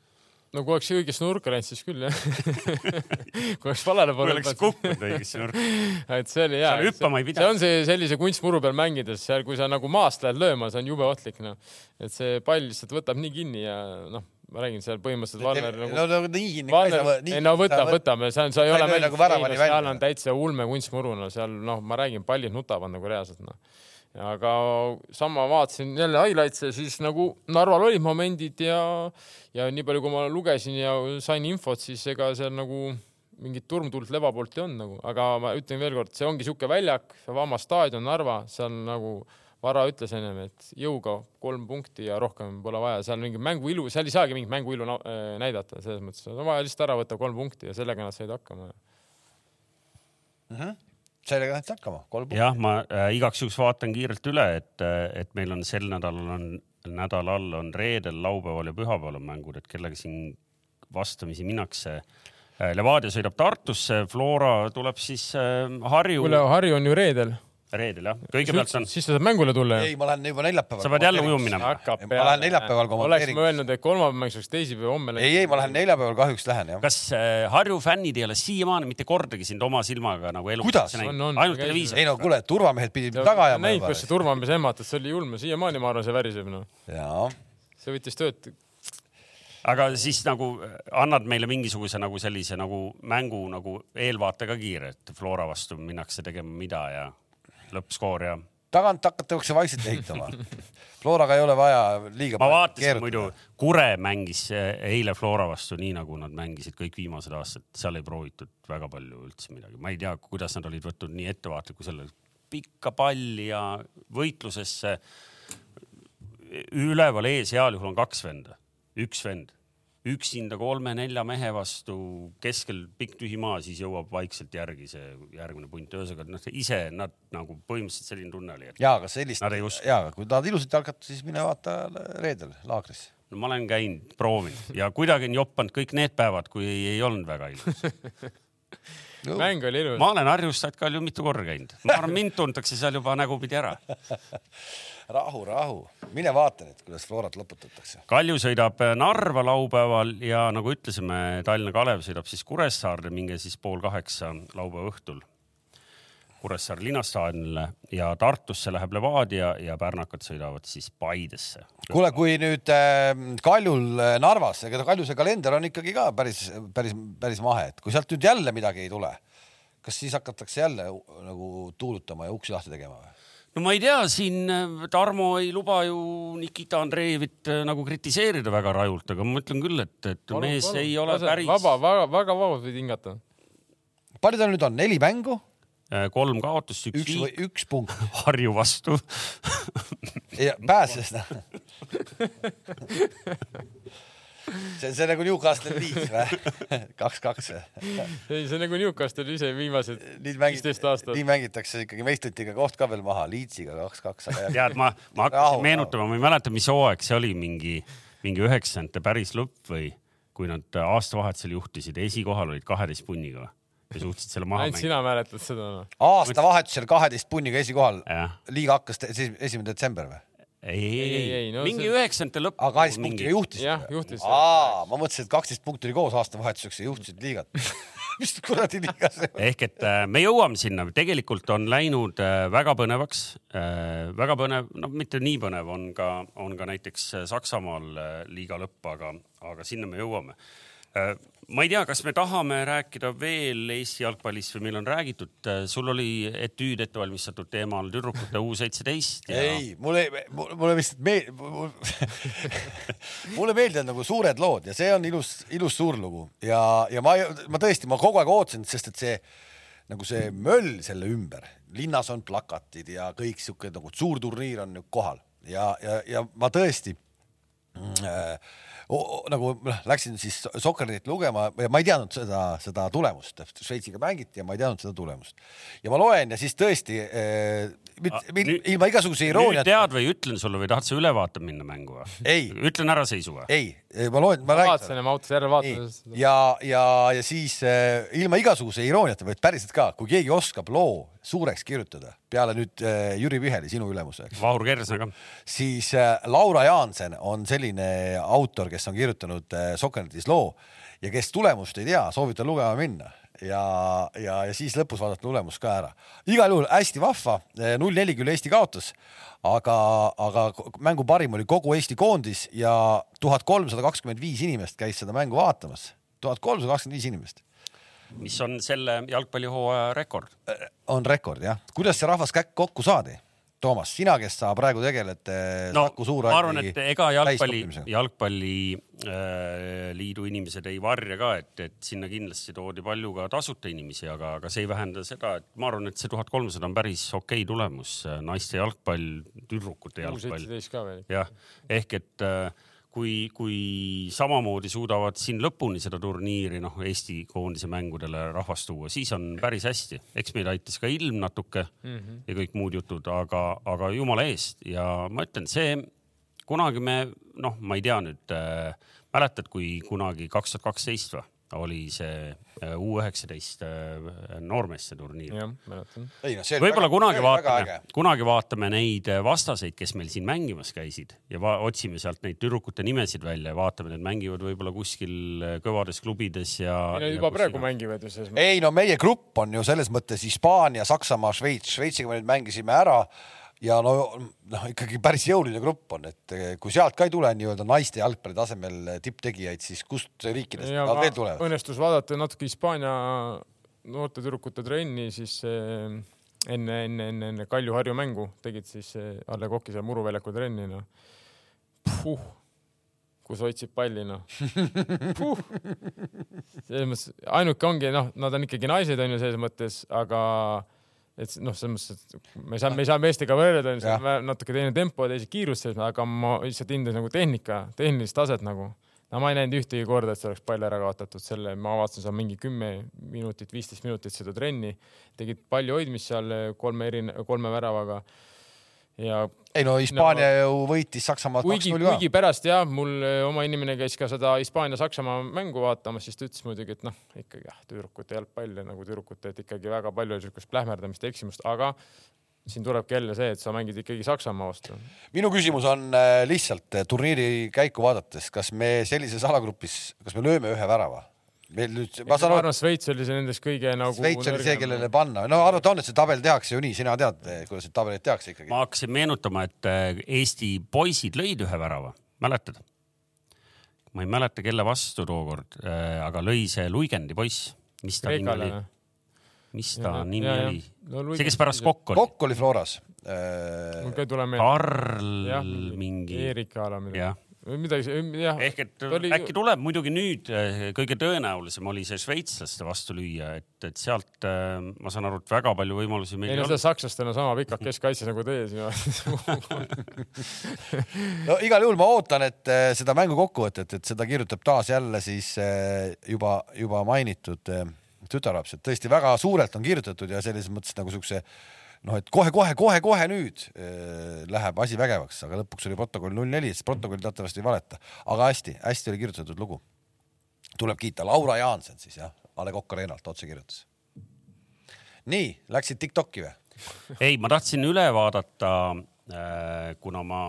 [SPEAKER 3] No kui oleks õigesse nurka läinud, siis küll jah. kui oleks valele
[SPEAKER 2] kui
[SPEAKER 3] poole
[SPEAKER 2] oleks kukkunud õigesse nurka.
[SPEAKER 3] et see oli hea.
[SPEAKER 2] Seal hüppama ei pidanud.
[SPEAKER 3] see on see sellise kunstmuru peal mängides, seal, kui sa nagu maast lähed lööma, see on jube ohtlik, noh. et see pall lihtsalt võtab nii kinni ja noh, ma räägin seal põhimõtteliselt Valner nagu
[SPEAKER 1] no, no nii kinni.
[SPEAKER 3] Valner, ei no võta, võtame, see on, sa ei ole
[SPEAKER 1] ei nagu
[SPEAKER 3] seal on täitsa ulme kunstmuru, no seal noh, ma räägin, pallid nutavad nagu reaalselt noh. Aga sama vaatasin jälle highlights'e, siis nagu Narval olid momendid ja, ja nii palju, kui ma lugesin ja sain infot, siis ega seal nagu mingit turmtuld leva poolt ei olnud nagu, aga ma ütlen veelkord, see ongi sihuke väljak, vaba staadion Narva, seal nagu Vara ütles ennem, et jõuga kolm punkti ja rohkem pole vaja, seal mingi mängu ilu, seal ei saagi mingit mängu ilu na- äh, näidata, selles mõttes on vaja lihtsalt ära võtta kolm punkti ja sellega nad said hakkama.
[SPEAKER 1] Sellega saad hakkama, kolm punkti.
[SPEAKER 2] jah, ma äh, igaks juhuks vaatan kiirelt üle, et, et meil on sel nädalal on, nädalal on reedel, laupäeval ja pühapäeval on mängud, et kellega siin vastamisi minnakse. Levadia sõidab Tartusse, Flora tuleb siis äh, Harju
[SPEAKER 3] kuule, Harju on ju reedel.
[SPEAKER 2] Reedel jah, kõigepealt on,
[SPEAKER 3] siis sa saad mängule tulla ju.
[SPEAKER 1] ei, ma lähen juba neljapäeval.
[SPEAKER 2] sa pead jälle ujuma minema.
[SPEAKER 1] Ma lähen neljapäeval
[SPEAKER 3] oleks
[SPEAKER 1] kommenteerin.
[SPEAKER 3] ma öelnud, et kolmapäev mängiks teisipäev, homme.
[SPEAKER 1] ei, ei, ma lähen neljapäeval kahjuks lähen jah.
[SPEAKER 2] kas äh, Harju fännid ei ole siiamaani mitte kordagi sind oma silmaga nagu elu
[SPEAKER 1] Kuidas?
[SPEAKER 2] Ainult televiisoris
[SPEAKER 1] ei no kuule, turvamehed pidid mind taga ajama
[SPEAKER 3] näib, kus see turvamees ehmatas, see oli julm, siiamaani ma arvan, see väriseb noh.
[SPEAKER 1] jaa,
[SPEAKER 3] see võttis tööd.
[SPEAKER 2] aga siis nagu äh, annad meile mingisuguse nagu sellise nagu mängu nagu eelvaate ka kiire, et Flora vastu minnakse tegema mida ja lõppskoor ja
[SPEAKER 1] tagant hakatakse vaikselt ehitama. Floraga ei ole vaja liiga
[SPEAKER 2] ma vaatasin muidu, Kure mängis äh, eile Flora vastu nii nagu nad mängisid kõik viimased aastad, seal ei proovitud väga palju üldse midagi, ma ei tea, kuidas nad olid võtnud nii ettevaatliku selle pikka palli ja võitlusesse. üleval ees heal juhul on kaks venda, üks vend, üksinda kolme-nelja mehe vastu keskel pikk tühi maa, siis jõuab vaikselt järgi see järgmine punt, ühesõnaga noh, ise nad nagu põhimõtteliselt selline tunne oli, et
[SPEAKER 1] jaa, aga sellist aga kui tahad ilusasti hakata, siis mine vaata reedel laagrisse.
[SPEAKER 2] no ma olen käinud, proovinud ja kuidagi on joppanud kõik need päevad, kui ei, ei olnud väga ilus.
[SPEAKER 3] mäng oli ilus.
[SPEAKER 2] ma olen Harjus Satkal ju mitu korda käinud, ma arvan, mind tuntakse seal juba nägupidi ära.
[SPEAKER 1] rahu, rahu, mine vaata nüüd, kuidas Florat loputatakse.
[SPEAKER 2] Kalju sõidab Narva laupäeval ja nagu ütlesime, Tallinna Kalev sõidab siis Kuressaarde, minge siis pool kaheksa laupäeva õhtul Kuressaare linnastaadionile ja Tartusse läheb Levadia ja pärnakad sõidavad siis Paidesse.
[SPEAKER 1] kuule, kui nüüd äh, Kaljul äh, Narvas, ega Kalju see kalender on ikkagi ka päris, päris, päris mahe, et kui sealt nüüd jälle midagi ei tule, kas siis hakatakse jälle nagu tuulutama ja uksi lahti tegema või?
[SPEAKER 2] No ma ei tea, siin äh, Tarmo ei luba ju Nikita Andreevit äh, nagu kritiseerida väga rajult, aga ma ütlen küll, et, et mees ei ole päris
[SPEAKER 3] vaba, väga, väga vabalt võid hingata.
[SPEAKER 1] palju tal nüüd on, neli mängu,
[SPEAKER 2] Äh, kolm kaotust, üks
[SPEAKER 1] üks
[SPEAKER 2] viik
[SPEAKER 1] üks punkt
[SPEAKER 2] Harju vastu.
[SPEAKER 1] ja pääses. see on see nagu Newcastle Leeds või? kaks-kaks või?
[SPEAKER 3] ei, see on nagu Newcastle ise viimased viisteist aastat.
[SPEAKER 1] nii mängitakse ikkagi meistritiga koht ka veel maha, Leedsiga kaks-kaks,
[SPEAKER 2] tead, ma, ma hakkasin meenutama, ma ei mäleta, mis hooaeg see oli, mingi, mingi üheksakümnendate päris lõpp või kui nad aastavahetusel juhtisid, esikohal olid kaheteist punniga ja suutsid selle maha
[SPEAKER 3] ainult
[SPEAKER 2] mängida.
[SPEAKER 3] sina mäletad seda noh.
[SPEAKER 1] aastavahetusel kaheteist punniga esikohal, liiga hakkas esi- esimene detsember või?
[SPEAKER 2] ei, ei,
[SPEAKER 3] Ei,
[SPEAKER 2] ei,
[SPEAKER 3] no
[SPEAKER 2] mingi üheksakümnendate lõpp.
[SPEAKER 1] aga kaheteist punktiga juhtisid?
[SPEAKER 3] jah, juhtis.
[SPEAKER 1] aa, ma mõtlesin, et kaksteist punkti oli koos aastavahetuseks ja juhtisid liigat. mis kuradi liiga see on?
[SPEAKER 2] ehk et äh, me jõuame sinna, tegelikult on läinud äh, väga põnevaks, väga põnev, no mitte nii põnev on ka, on ka näiteks äh, Saksamaal äh, liiga lõpp, aga, aga sinna me jõuame. Äh, ma ei tea, kas me tahame rääkida veel Eesti jalgpallist või meil on räägitud, sul oli etüüd ette valmistatud teemal tüdrukute U seitseteist
[SPEAKER 1] ja.... ei, mulle, mulle vist meel- mulle meeldivad nagu suured lood ja see on ilus, ilus suur lugu. Ja, ja ma, ma tõesti, ma kogu aeg ootasin, sest et see nagu see möll selle ümber, linnas on plakatid ja kõik sihuke nagu suur turniir on kohal. Ja, ja, ja ma tõesti äh, nagu noh, läksin siis Sokkernit lugema ja ma ei teadnud seda, seda tulemust, Šveitsiga mängiti ja ma ei teadnud seda tulemust. ja ma loen ja siis tõesti eh, mit, mit, nüüd, ilma igasuguse irooniata.
[SPEAKER 2] tead või ütlen sulle või tahad sa üle vaatama minna mängu või? ütlen ära seisu või?
[SPEAKER 1] ei, ma loen, ma
[SPEAKER 3] räägin. vaatasin ja ma ootasin järele vaatamist.
[SPEAKER 1] ja, ja, ja siis eh, ilma igasuguse irooniata, vaid päriselt ka, kui keegi oskab loo suureks kirjutada peale nüüd äh, Jüri Viheli, sinu ülemuse.
[SPEAKER 2] Vahur Kersna ka.
[SPEAKER 1] siis äh, Laura Jaansen on selline autor, kes on kirjutanud äh, Sokrates loo ja kes tulemust ei tea, soovitan lugema minna ja, ja, ja siis lõpus vaadata tulemust ka ära. igal juhul hästi vahva, null neli küll Eesti kaotas, aga, aga mängu parim oli kogu Eesti koondis ja tuhat kolmsada kakskümmend viis inimest käis seda mängu vaatamas. tuhat kolmsada kakskümmend viis inimest
[SPEAKER 2] mis on selle jalgpallihooaja rekord.
[SPEAKER 1] Äh, on rekord jah. kuidas see rahvas kokku saadi? Toomas, sina, kes sa praegu tegeled äh,
[SPEAKER 2] no, Saku Suurhalli ma arvan, et ega jalgpalli, jalgpalliliidu äh, inimesed ei varja ka, et, et sinna kindlasti toodi palju ka tasuta inimesi, aga, aga see ei vähenda seda, et ma arvan, et see tuhat kolmsada on päris okei okay tulemus. naiste jalgpall, tüdrukute jalgpall. jah, ehk et äh, kui, kui samamoodi suudavad siin lõpuni seda turniiri noh, Eesti koondise mängudele rahvast tuua, siis on päris hästi. eks meid aitas ka ilm natuke mm -hmm. ja kõik muud jutud, aga, aga jumala eest ja ma ütlen, see kunagi me noh, ma ei tea nüüd äh,, mäletad, kui kunagi kaks tuhat kaksteist või? Oli see äh, U üheksateist äh, noormeeste turniir.
[SPEAKER 3] jah, mäletan.
[SPEAKER 2] võib-olla kunagi vaatame, kunagi vaatame neid äh, vastaseid, kes meil siin mängimas käisid ja otsime sealt neid tüdrukute nimesid välja ja vaatame, need mängivad võib-olla kuskil kõvades klubides ja.
[SPEAKER 3] ei no juba praegu mängivad ju selles
[SPEAKER 1] mõttes. ei no meie grupp on ju selles mõttes Hispaania, Saksamaa, Šveits, Šveitsiga me nüüd mängisime ära ja no noh, ikkagi päris jõuline grupp on, et eh, kui sealt ka ei tule nii-öelda naiste jalgpalli tasemel tipptegijaid, siis kust riikidest nad veel tulevad?
[SPEAKER 3] õnnestus vaadata natuke Hispaania noorte tüdrukute trenni, siis eh, enne, enne, enne, enne Kalju-Harju mängu tegid siis eh, Alle Koki seal Muruväljaku trenni, noh. kus hoidsid palli, noh. selles mõttes ainuke ongi, noh, nad on ikkagi naised, on ju, selles mõttes, aga et noh, selles mõttes, et me ei saa, me ei saa meestega võrrelda, on natuke teine tempo, teised kiirused, aga ma lihtsalt hindan nagu tehnika, tehnilist taset nagu. no ma ei näinud ühtegi korda, et see oleks pall ära kaotatud, selle ma vaatasin seal mingi kümme minutit, viisteist minutit seda trenni, tegid palju hoidmist seal kolme eri, kolme väravaga ja
[SPEAKER 1] ei no Hispaania no, ju võitis Saksamaad
[SPEAKER 3] kuigi, kuigi pärast jah, mul eh, oma inimene käis ka seda Hispaania-Saksamaa mängu vaatamas, siis ta ütles muidugi, et noh, ikkagi jah, tüdrukute jalgpall ja nagu tüdrukute, et ikkagi väga palju niisugust plähmerdamist ja eksimust, aga siin tulebki jälle see, et sa mängid ikkagi Saksamaa vastu.
[SPEAKER 1] minu küsimus on eh, lihtsalt eh, turniiri käiku vaadates, kas me sellises alagrupis, kas me lööme ühe värava?
[SPEAKER 3] Meil nüüd, ma saan aru. Šveits oli see nendest kõige nagu.
[SPEAKER 1] Šveits oli see, kellele panna, no arvata on, et see tabel tehakse ju nii, sina tead, kuidas neid tabeleid tehakse ikkagi.
[SPEAKER 2] ma hakkasin meenutama, et äh, Eesti poisid lõid ühe värava, mäletad? ma ei mäleta, kelle vastu tookord, äh, aga lõi see Luigendi poiss, mis ta nimi oli? mis ta ja, nimi ja, oli no,? see, kes pärast Kokk oli.
[SPEAKER 1] Kokk oli Floras.
[SPEAKER 3] mul ka ei tule
[SPEAKER 2] meelde. Karl mingi.
[SPEAKER 3] Erik Aala midagi. Midagi, jah.
[SPEAKER 2] ehk et oli... äkki tuleb muidugi nüüd eh, kõige tõenäolisem oli see šveitslaste vastu lüüa, et, et sealt eh, ma saan aru, et väga palju võimalusi
[SPEAKER 3] meil ei no seda sakslastel on sama pikad keskkaitses nagu teie siin
[SPEAKER 1] no igal juhul ma ootan, et eh, seda mängu kokkuvõtet, et seda kirjutab taas jälle siis juba, juba mainitud tütarlaps, et tõesti väga suurelt on kirjutatud ja selles mõttes nagu siukse noh, et kohe-kohe-kohe-kohe nüüd äh, läheb asi vägevaks, aga lõpuks oli protokoll null neli, sest protokoll teatavasti ei valeta, aga hästi-hästi oli kirjutatud lugu. tuleb kiita Laura Jaanson siis jah, A Le Coq Arenalt otse kirjutas. nii, läksid Tiktoki või?
[SPEAKER 2] ei, ma tahtsin üle vaadata äh,, kuna ma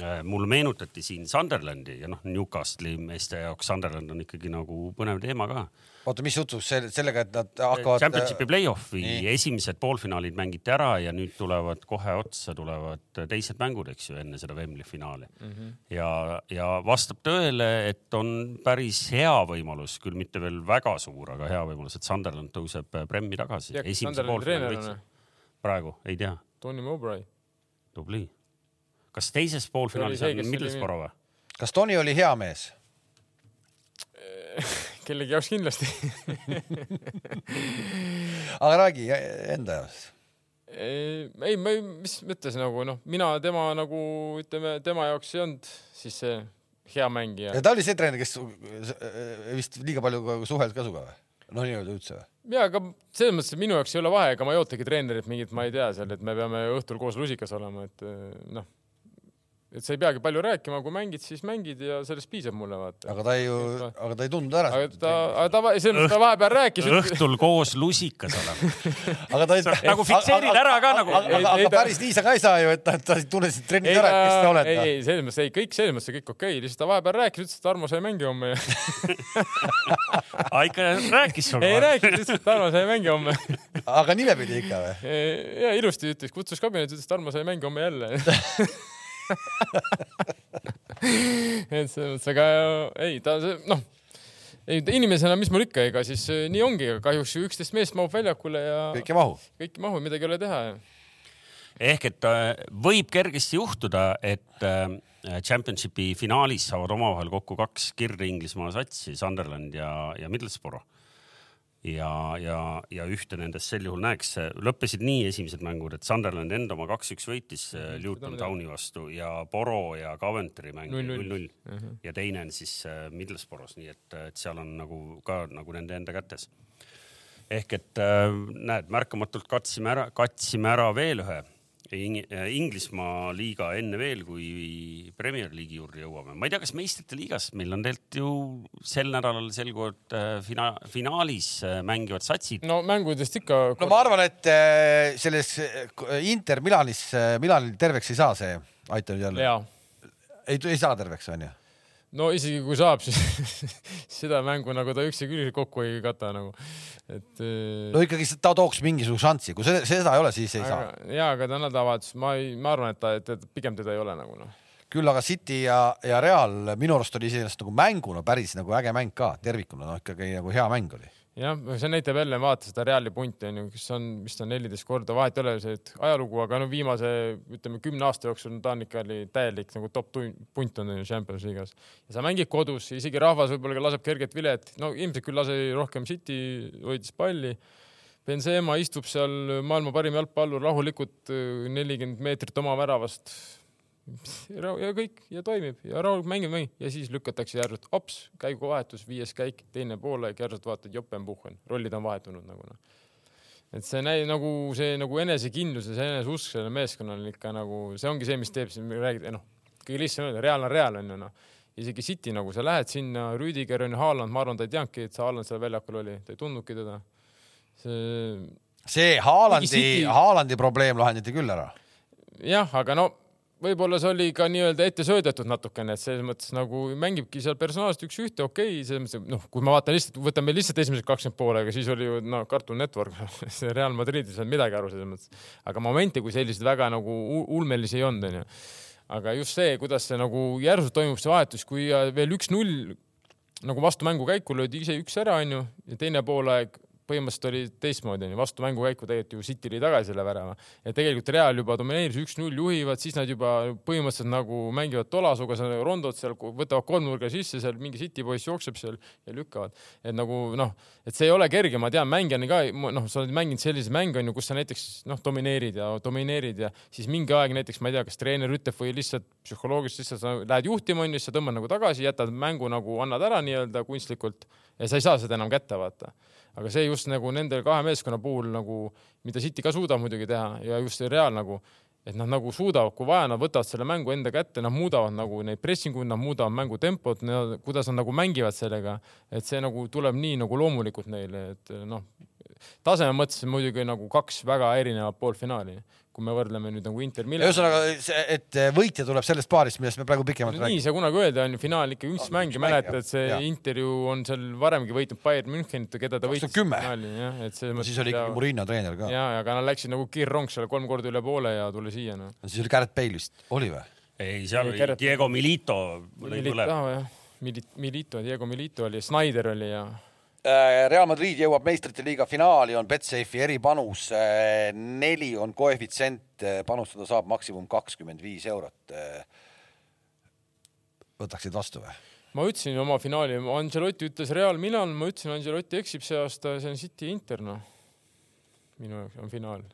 [SPEAKER 2] Äh, mulle meenutati siin Sunderlandi ja noh, Newcastli meeste jaoks Sunderland on ikkagi nagu põnev teema ka.
[SPEAKER 1] Oota, mis jutus sellega, et nad hakkavad?
[SPEAKER 2] Championshipi play-off'i esimesed poolfinaalid mängiti ära ja nüüd tulevad kohe otsa tulevad teised mängud, eks ju, enne seda Wembley finaali mm. -hmm. ja, ja vastab tõele, et on päris hea võimalus, küll mitte veel väga suur, aga hea võimalus, et Sunderland tõuseb Premi tagasi. praegu ei tea.
[SPEAKER 3] Tony Mowbray.
[SPEAKER 2] tubli kas teises poolfinaalis on Middlesbrough või?
[SPEAKER 1] kas Toni oli hea mees?
[SPEAKER 3] kellegi jaoks kindlasti
[SPEAKER 1] aga räägi enda jaoks.
[SPEAKER 3] ei, ma ei, mis mõttes nagu noh, mina tema nagu ütleme, tema jaoks ei olnud siis see hea mängija.
[SPEAKER 1] ja ta oli see treener, kes vist liiga palju suhelt ka sinuga või? noh, nii-öelda üldse või?
[SPEAKER 3] ja, aga selles mõttes, et minu jaoks ei ole vahe, ega ma ei ootagi treenerit mingit, ma ei tea seal, et me peame õhtul koos lusikas olema, et noh et sa ei peagi palju rääkima, kui mängid, siis mängid ja sellest piisab mulle vaata.
[SPEAKER 1] aga ta ei ju, aga ta ei tundnud ära.
[SPEAKER 3] aga ta, aga ta, selles mõttes ta vahepeal rääkis.
[SPEAKER 2] õhtul koos lusikas olema
[SPEAKER 1] aga ta ei.
[SPEAKER 2] nagu fikseerid ära ka nagu.
[SPEAKER 1] aga, aga, aga päris nii sa ka ei saa ju, et ta, ta ei tunne sind trennis ära, et kes sa oled.
[SPEAKER 3] ei, ei selles mõttes ei, kõik selles mõttes kõik okei okay., lihtsalt ta vahepeal rääkis, ütles, et Tarmo sai mängi homme ja
[SPEAKER 2] aa, ikka rääkis sinuga?
[SPEAKER 3] ei rääkinud, ütles, et Tarmo sai mängi homme
[SPEAKER 1] aga nimepidi ikka või?
[SPEAKER 3] ja ilusti ütles, kutsus kabinetti, ütles, et Tarmo sai mängi homme jälle et selles mõttes, aga ei, ta noh, ei inimesena, mis mul ikka, ega siis eh, nii ongi, kahjuks ju üksteist meest mahub väljakule ja.
[SPEAKER 1] kõik ei mahu.
[SPEAKER 3] kõik ei mahu, midagi ei ole teha.
[SPEAKER 2] ehk et äh, võib kergesti juhtuda, et äh, Championshipi finaalis saavad omavahel kokku kaks Kirde-Inglismaa satsi, Sunderland ja, ja Middlesbrough ja, ja, ja ühte nendest sel juhul näeks, lõppesid nii esimesed mängud, et Sunderland enda oma kaks-üks võitis äh, Luton Towni vastu ja Boro ja Coventry mäng null-null. ja teine on siis äh, Middlesbrough's, nii et, et seal on nagu ka nagu nende enda kätes. ehk et äh, näed, märkamatult katsime ära, katsime ära veel ühe Äh, Inglismaa liiga enne veel, kui Premier League'i juurde jõuame. ma ei tea, kas meistrite liigas meil on tegelikult ju sel nädalal selguvad äh, fina-, finaalis äh, mängivad satsid.
[SPEAKER 3] no mängudest ikka.
[SPEAKER 1] no ma arvan, et selles Inter Milanis, Milanil terveks ei saa see, aita nüüd jälle. ei, ei saa terveks, onju
[SPEAKER 3] no isegi kui saab, siis seda mängu nagu ta üksi küll kokku ei kata nagu, et.
[SPEAKER 1] Äh, no ikkagi ta tooks mingisuguse šansi, kui seda, seda ei ole, siis ei aga, saa.
[SPEAKER 3] ja, aga ta nädalavahetus, ma ei, ma arvan, et ta, et pigem teda ei ole nagu noh.
[SPEAKER 1] küll aga City ja, ja Real minu arust oli iseenesest nagu mänguna päris nagu äge mäng ka tervikuna, noh ikkagi nagu hea mäng oli
[SPEAKER 3] jah, see näitab jälle, vaata seda Reali punti on ju, kes on, vist on neliteist korda, vahet ei ole see ajalugu, aga no viimase ütleme kümne aasta jooksul ta on ikka oli täielik nagu top punt on ju Champions League'is. ja sa mängid kodus, isegi rahvas võib-olla laseb kerget vilet, no ilmselt küll lase rohkem City, hoidis palli. Benzema istub seal maailma parim jalgpallur rahulikult nelikümmend meetrit oma väravast ja kõik ja toimib ja rahulikult mängib, mängib ja siis lükatakse järsult hops, käiguvahetus, viies käik, teine poolaeg, järsult vaatad, jopenpuhhen, rollid on vahetunud nagu noh. et see näi- nagu see nagu enesekindlus ja see eneseusk sellel meeskonnal ikka nagu see ongi see, mis teeb, räägid, noh, kõige lihtsam öelda, Real on Real on ju noh. isegi City nagu sa lähed sinna, Rüdiger on ju, Haaland, ma arvan, ta ei teadnudki, et see Haaland seal väljakul oli, ta ei tundnudki teda.
[SPEAKER 1] see. see Haalandi Haalandi probleem lahendati küll ära.
[SPEAKER 3] jah, aga no võib-olla see oli ka nii-öelda ette söödetud natukene, et selles mõttes nagu mängibki seal personaalselt üks-ühte, okei okay,, selles mõttes, noh, kui ma vaatan lihtsalt, võtame lihtsalt esimesed kakskümmend poolega, siis oli ju no Cartoon Network see Real Madridis ei saanud midagi aru selles mõttes. aga momente kui selliseid väga nagu ulmelisi ei olnud, onju. aga just see, kuidas see nagu järsult toimub see vahetus, kui veel üks-null nagu vastu mängu käiku löödi ise üks ära, onju, ja teine poolaeg põhimõtteliselt oli teistmoodi, onju, vastu mängukäiku tegelikult ju City lõi tagasi selle värava. Ja tegelikult Real juba domineeris üks-null, juhivad, siis nad juba põhimõtteliselt nagu mängivad tolasuga, rondod seal võtavad kolmnurga sisse, seal mingi City poiss jookseb seal ja lükkavad. et nagu noh, et see ei ole kerge, ma tean, mängijana ka, noh, sa oled mänginud selliseid mänge onju, kus sa näiteks noh, domineerid ja domineerid ja siis mingi aeg näiteks ma ei tea, kas treener ütleb või lihtsalt psühholoogiliselt lihtsalt sa lähed juhtima onju, siis sa tõmbad nagu tagasi, jätad mängu nagu annad ära nii-öelda kunstlikult ja sa ei saa seda enam kätte vaata aga see just nagu nende kahe meeskonna puhul nagu, mida City ka suudab muidugi teha ja just Real nagu, et nad nagu suudavad, kui vaja, nad võtavad selle mängu enda kätte, nad muudavad nagu neid pressinguid, nad muudavad mängu tempot, kuidas nad nagu mängivad sellega, et see nagu tuleb nii nagu loomulikult neile, et noh, taseme mõttes muidugi nagu kaks väga erinevat poolfinaali. Kui me võrdleme nüüd nagu Inter Milan.
[SPEAKER 1] ühesõnaga, et võitja tuleb sellest paarist, millest me praegu pikemalt
[SPEAKER 3] nii ei
[SPEAKER 1] räägime.
[SPEAKER 3] saa kunagi öelda, on ju finaal ikka üks
[SPEAKER 1] On
[SPEAKER 3] mäng ja mäletad,
[SPEAKER 1] jah.
[SPEAKER 3] see
[SPEAKER 1] Jaa.
[SPEAKER 3] Inter ju on seal varemgi võitnud Bayern Münchenit, keda ta võitis
[SPEAKER 1] 2010.
[SPEAKER 3] finaali, jah, et selles
[SPEAKER 1] siis oli ikkagi Murillo treener ka.
[SPEAKER 3] ja, aga nad läksid nagu kiirrong seal kolm korda üle poole ja tuli siia noh.
[SPEAKER 1] siis oli Garrett Bale vist, oli või?
[SPEAKER 2] ei, seal
[SPEAKER 3] Ei,
[SPEAKER 2] oli
[SPEAKER 3] Gerrit-
[SPEAKER 2] Diego Milito
[SPEAKER 3] Milito
[SPEAKER 2] põlema.
[SPEAKER 3] jah, Milit-, Milito, Diego Milito oli, Snyder oli ja
[SPEAKER 1] Real Madrid jõuab meistrite liiga finaali, on Betsafe'i eripanus, neli on koefitsient, panustada saab maksimum kakskümmend viis eurot. võtaksid vastu või?
[SPEAKER 3] ma ütlesin oma finaali, Angelotti ütles Real Milan, ma ütlesin, Angelotti eksib see aasta, see on City Inter noh. minu jaoks on finaal.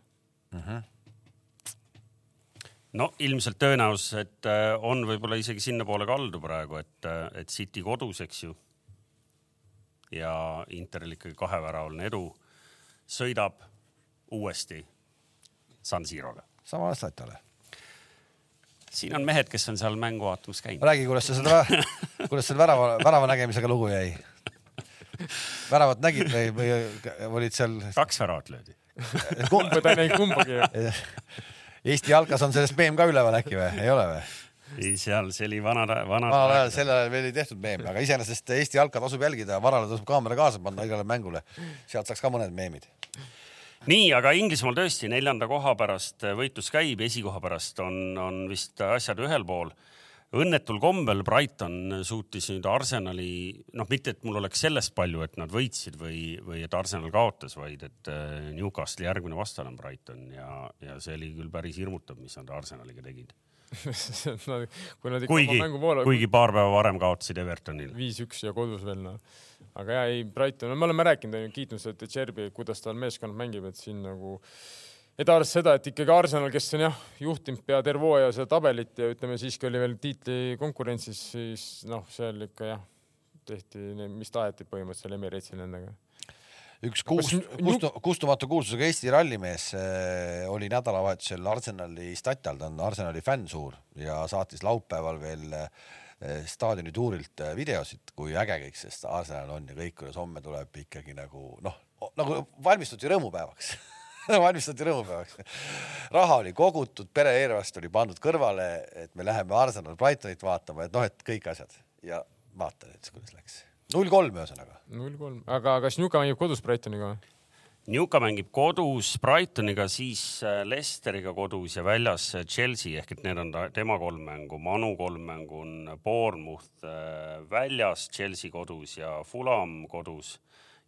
[SPEAKER 2] no ilmselt tõenäosus, et äh, on võib-olla isegi sinnapoole kaldu praegu, et, et City kodus, eks ju. Ja Interil ikkagi kaheväravaline edu, sõidab uuesti San Sirole.
[SPEAKER 1] sama Statale.
[SPEAKER 2] siin on mehed, kes on seal mängu vaatamas käinud.
[SPEAKER 1] räägi, kuidas sa seda, kuidas selle värava, värava nägemisega lugu jäi? väravat nägid või, või olid seal?
[SPEAKER 2] kaks väravat löödi.
[SPEAKER 3] kumba ta ei näinud kumbagi.
[SPEAKER 1] Eesti jalkas on sellest meem ka üleval äkki või, ei ole või?
[SPEAKER 2] ei, seal, see oli vana, vana.
[SPEAKER 1] vanal ajal, sel ajal veel ei tehtud meeme, aga iseenesest Eesti jalka tasub jälgida, varale tasub kaamera kaasa panna igale mängule. sealt saaks ka mõned meemid.
[SPEAKER 2] nii, aga Inglismaal tõesti neljanda koha pärast võitlus käib, esikoha pärast on, on vist asjad ühel pool. õnnetul kombel Brighton suutis nüüd Arsenali, noh, mitte et mul oleks sellest palju, et nad võitsid või, või et Arsenal kaotas, vaid et äh, Newcastle'i järgmine vastane on Brighton ja, ja see oli küll päris hirmutav, mis nad Arsenaliga tegid.
[SPEAKER 3] kui nad ikka
[SPEAKER 2] kuigi
[SPEAKER 3] oma mängu poole,
[SPEAKER 2] kuigi paar päeva varem kaotasid Evertonile.
[SPEAKER 3] viis-üks ja kodus veel noh. aga ja ei, Brighton, me oleme rääkinud, onju, kiitnud seda Cherby, kuidas tal meeskond mängib, et siin nagu et arvestades seda, et ikkagi Arsenal, kes on jah, juhtinud pea terve hooaja seda tabelit ja ütleme siiski oli veel tiitli konkurentsis, siis noh, seal ikka jah, tehti, mis taheti põhimõtteliselt Emirates'il nendega.
[SPEAKER 1] Üks kuus
[SPEAKER 3] Kas,
[SPEAKER 1] kustu, kustumatu kuulsusega Eesti rallimees äh, oli nädalavahetusel Arsenali statjal, ta on Arsenali fänn suur ja saatis laupäeval veel äh, staadioni tuurilt äh, videosid, kui äge kõik see Arsenal on ja kõik, kuidas homme tuleb ikkagi nagu noh, nagu valmistuti rõõmupäevaks valmistuti rõõmupäevaks. raha oli kogutud, pere-eelarvest oli pandud kõrvale, et me läheme Arsenal Brightonit vaatama, et noh, et kõik asjad ja vaata nüüd, kuidas läks. Null kolm ühesõnaga.
[SPEAKER 3] null kolm, aga kas Newca mängib kodus Brightoniga või?
[SPEAKER 2] Newca mängib kodus Brightoniga, siis äh, Leicesteriga kodus ja väljas äh, Chelsea ehk et need on tema kolm mängu, Manu kolm mängu on Bournemouth äh, väljas, Chelsea kodus ja Fulham kodus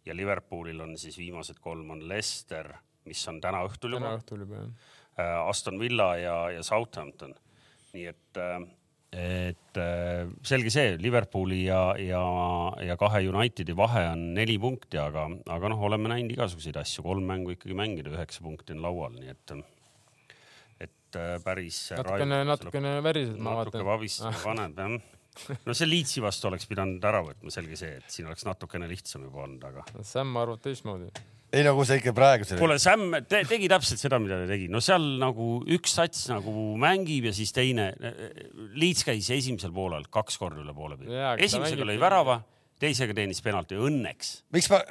[SPEAKER 2] ja Liverpoolil on siis viimased kolm on Leicester, mis on täna õhtul
[SPEAKER 3] täna
[SPEAKER 2] juba,
[SPEAKER 3] õhtul juba jah.
[SPEAKER 2] Aston Villa ja, ja Southampton. nii et, et äh, selge see, Liverpooli ja, ja, ja kahe Unitedi vahe on neli punkti, aga, aga noh, oleme näinud igasuguseid asju, kolm mängu ikkagi mängida, üheksa punkti on laual, nii et, et äh, päris.
[SPEAKER 3] natukene, natukene värised, ma
[SPEAKER 2] natuke
[SPEAKER 3] vaatan.
[SPEAKER 2] vabistama paneb jah. no see Leedsi vastu oleks pidanud ära võtma, selge see, et siin oleks natukene lihtsam juba olnud, aga
[SPEAKER 3] Sam arvab teistmoodi.
[SPEAKER 1] Ei no kui sa ikka praegu selle
[SPEAKER 2] kuule, Sam te, tegi täpselt seda, mida ta tegi, no seal nagu üks sats nagu mängib ja siis teine. Leeds käis esimesel poolel kaks korda üle poole peal esimesega lõi värava, teisega teenis penalti, õnneks.
[SPEAKER 1] miks ma,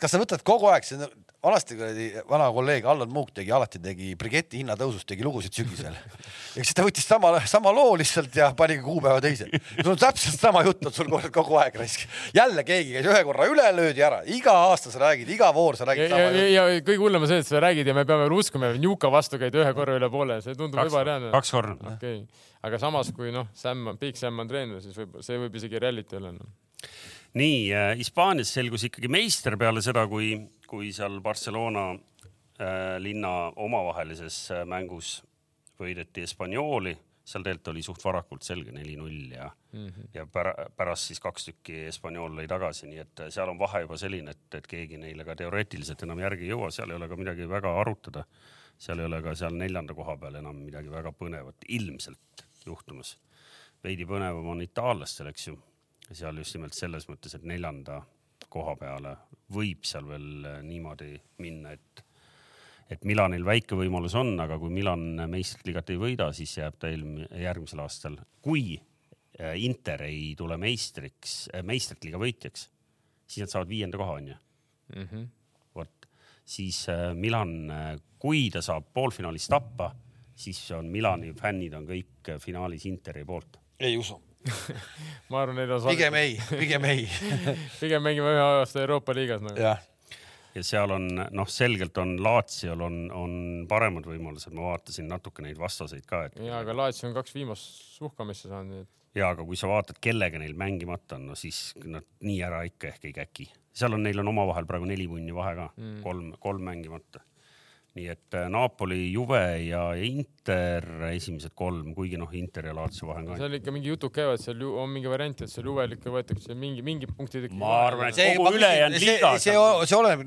[SPEAKER 1] kas sa võtad kogu aeg, see on- vanasti kuradi vana kolleeg Allan Muuk tegi alati tegi briketi hinnatõusust tegi lugusid sügisel. siis ta võttis sama, sama loo lihtsalt ja pani kuupäeva teise. sul on täpselt sama jutt on sul kogu- aeg raisk. jälle keegi käis ühe korra üle, löödi ära, iga aasta sa räägid, iga voor sa
[SPEAKER 3] ja,
[SPEAKER 1] räägid
[SPEAKER 3] ja,
[SPEAKER 1] sama
[SPEAKER 3] ja,
[SPEAKER 1] juttu.
[SPEAKER 3] ja kõige hullem on see, et sa räägid ja me peame veel uskuma, et Newca vastu käid ühe korra üle poole, see tundub ebareaalne.
[SPEAKER 2] kaks korda.
[SPEAKER 3] okei okay., aga samas kui noh, Sam, Big Sam on treener, siis võib, see võib isegi reality olla no..
[SPEAKER 2] Nii äh, Hispaanias selgus ikkagi meister peale seda, kui, kui seal Barcelona äh, linna omavahelises äh, mängus võideti Espanyoli, seal tegelikult oli suht varakult selge neli-null ja mm, -hmm. ja pära, pärast siis kaks tükki Espanyol lõi tagasi, nii et äh, seal on vahe juba selline, et, et keegi neile ka teoreetiliselt enam järgi ei jõua, seal ei ole ka midagi väga arutada. seal ei ole ka seal neljanda koha peal enam midagi väga põnevat ilmselt juhtumas. veidi põnevam on itaallastel, eks ju seal just nimelt selles mõttes, et neljanda koha peale võib seal veel äh, niimoodi minna, et et Milanil väike võimalus on, aga kui Milan meistriliigat ei võida, siis jääb ta eelm-, järgmisel aastal, kui äh, Inter ei tule meistriks, meistrite liiga võitjaks, siis nad saavad viienda koha, onju.
[SPEAKER 3] -hmm.
[SPEAKER 2] vot, siis äh, Milan, kui ta saab poolfinaalis tappa, siis on Milani fännid on kõik finaalis Interi poolt.
[SPEAKER 1] ei usu.
[SPEAKER 3] ma arvan, neil on.
[SPEAKER 1] pigem ei, pigem ei
[SPEAKER 3] pigem mängime ühe aasta Euroopa liigas nagu.
[SPEAKER 1] jah
[SPEAKER 2] ja seal on noh, selgelt on Laatsiol on, on paremad võimalused, ma vaatasin natuke neid vastaseid ka, et.
[SPEAKER 3] ja, aga Laatsi on kaks viimast suhkamisse saanud, nii et.
[SPEAKER 2] ja, aga kui sa vaatad, kellega neil mängimata on, no siis nad nii ära ikka ehk ei käki. seal on, neil on omavahel praegu neli punni vahe ka mm., kolm, kolm mängimata nii et äh, Napoli, Juve ja Inter esimesed kolm, kuigi noh, Inter ja Lazio vahe on ka.
[SPEAKER 3] seal ikka mingi jutud käivad, seal on mingi variant, et seal Juvel ikka võetakse mingi, mingi punktid.
[SPEAKER 2] ma arvan, et see, kogu ülejäänud liiga.
[SPEAKER 1] see, see, see oleneb,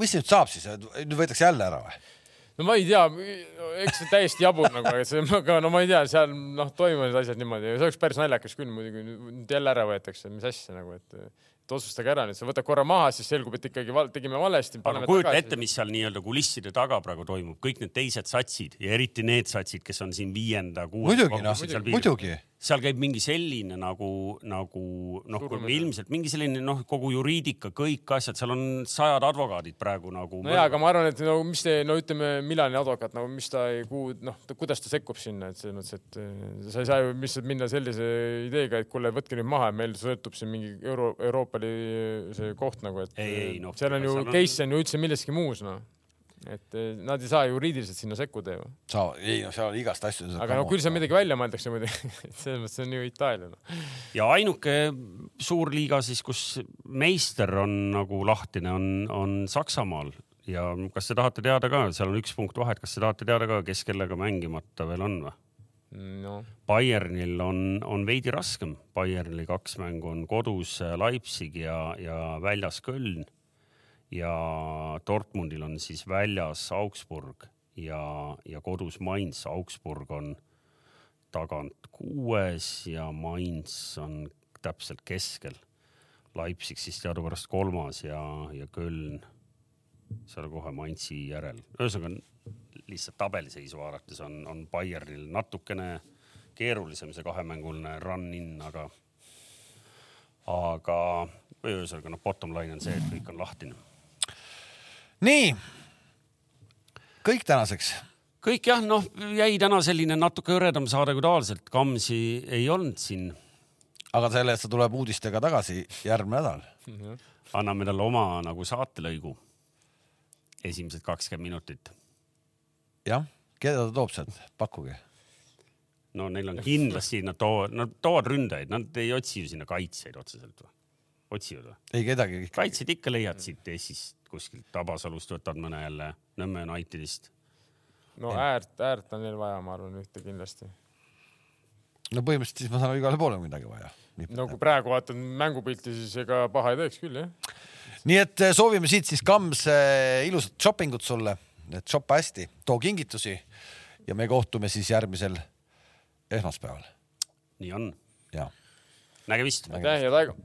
[SPEAKER 1] mis nüüd saab siis, nüüd võetakse jälle ära või?
[SPEAKER 3] no ma ei tea, eks see täiesti jabur nagu, aga no ma ei tea, seal noh, toimuvad asjad niimoodi, see oleks päris naljakas küll muidugi, nüüd jälle ära võetakse, mis asja nagu, et et otsustage ära, nüüd sa võtad korra maha, siis selgub, et ikkagi val, tegime valesti.
[SPEAKER 2] aga kujuta ette, mis seal nii-öelda kulisside taga praegu toimub, kõik need teised satsid ja eriti need satsid, kes on siin viienda,
[SPEAKER 1] kuuenda. muidugi noh, muidugi
[SPEAKER 2] seal käib mingi selline nagu, nagu noh, ilmselt mingi selline noh, kogu juriidika, kõik asjad, seal on sajad advokaadid praegu nagu.
[SPEAKER 3] no ja, aga ma arvan, et no mis te, no ütleme, Milani advokaat nagu, mis ta ei kuu-, noh, kuidas ta sekkub sinna, et selles mõttes, et eh, sa ei saa ju lihtsalt minna sellise ideega, et kuule, võtke nüüd maha, meil sõltub siin mingi euro, Euroopa Liidu see koht nagu, et.
[SPEAKER 2] ei, ei noh.
[SPEAKER 3] seal on ju, case on ju üldse milleski muus noh et eh, nad ei saa juriidiliselt sinna sekkuda ju.
[SPEAKER 1] saa, ei no seal on igast asju.
[SPEAKER 3] aga no küll seal midagi välja mõeldakse muidugi selles mõttes on ju Itaalia no..
[SPEAKER 2] ja ainuke suur liiga siis, kus meister on nagu lahtine, on, on Saksamaal ja kas te tahate teada ka, seal on üks punkt vahet, kas te tahate teada ka, kes kellega mängimata veel on või? no.. Bayernil on, on veidi raskem, Bayernil kaks mängu on kodus Leipzig ja, ja väljas Köln ja Dortmundil on siis väljas Augsburg ja, ja kodus Mainz. Augsburg on tagant kuues ja Mainz on täpselt keskel. Leipzig siis teadupärast kolmas ja, ja Köln seal kohe Mainzi järel. ühesõnaga lihtsalt tabeliseisu vaadates on, on Bayernil natukene keerulisem see kahemänguline run-in, aga, aga ühesõnaga noh, bottom line on see, et kõik on lahtine
[SPEAKER 1] nii, kõik tänaseks.
[SPEAKER 2] kõik jah, noh, jäi täna selline natuke hõredam saade kui tavaliselt, Kamsi ei olnud siin.
[SPEAKER 1] aga selle eest ta tuleb uudistega tagasi järgmine nädal mm.
[SPEAKER 2] -hmm. anname talle oma nagu saatelõigu, esimesed kakskümmend minutit.
[SPEAKER 1] jah, keda ta toob sealt, pakkuge
[SPEAKER 2] no neil on kindlasti, nad toovad, nad toovad ründajaid, nad ei otsi ju sinna kaitsjaid otseselt või? Otsivad või?
[SPEAKER 1] ei kedagi.
[SPEAKER 2] kaitsjaid ikka leiad siit Eestist kuskilt Tabasalust võtad mõne jälle Nõmme Unitedist.
[SPEAKER 3] no äärt, äärt on neil vaja, ma arvan, ühte kindlasti.
[SPEAKER 1] no põhimõtteliselt siis ma saan igale poole midagi vaja.
[SPEAKER 3] no kui praegu vaatad mängupilti, siis ega paha ei teeks küll, jah.
[SPEAKER 1] nii et eh, soovime siit siis Kams eh, ilusat shopping ut sulle, et shoppa hästi, too kingitusi ja me kohtume siis järgmisel esmaspäeval.
[SPEAKER 2] nii on.
[SPEAKER 1] ja.
[SPEAKER 2] nägemist.
[SPEAKER 3] aitäh ja Taigo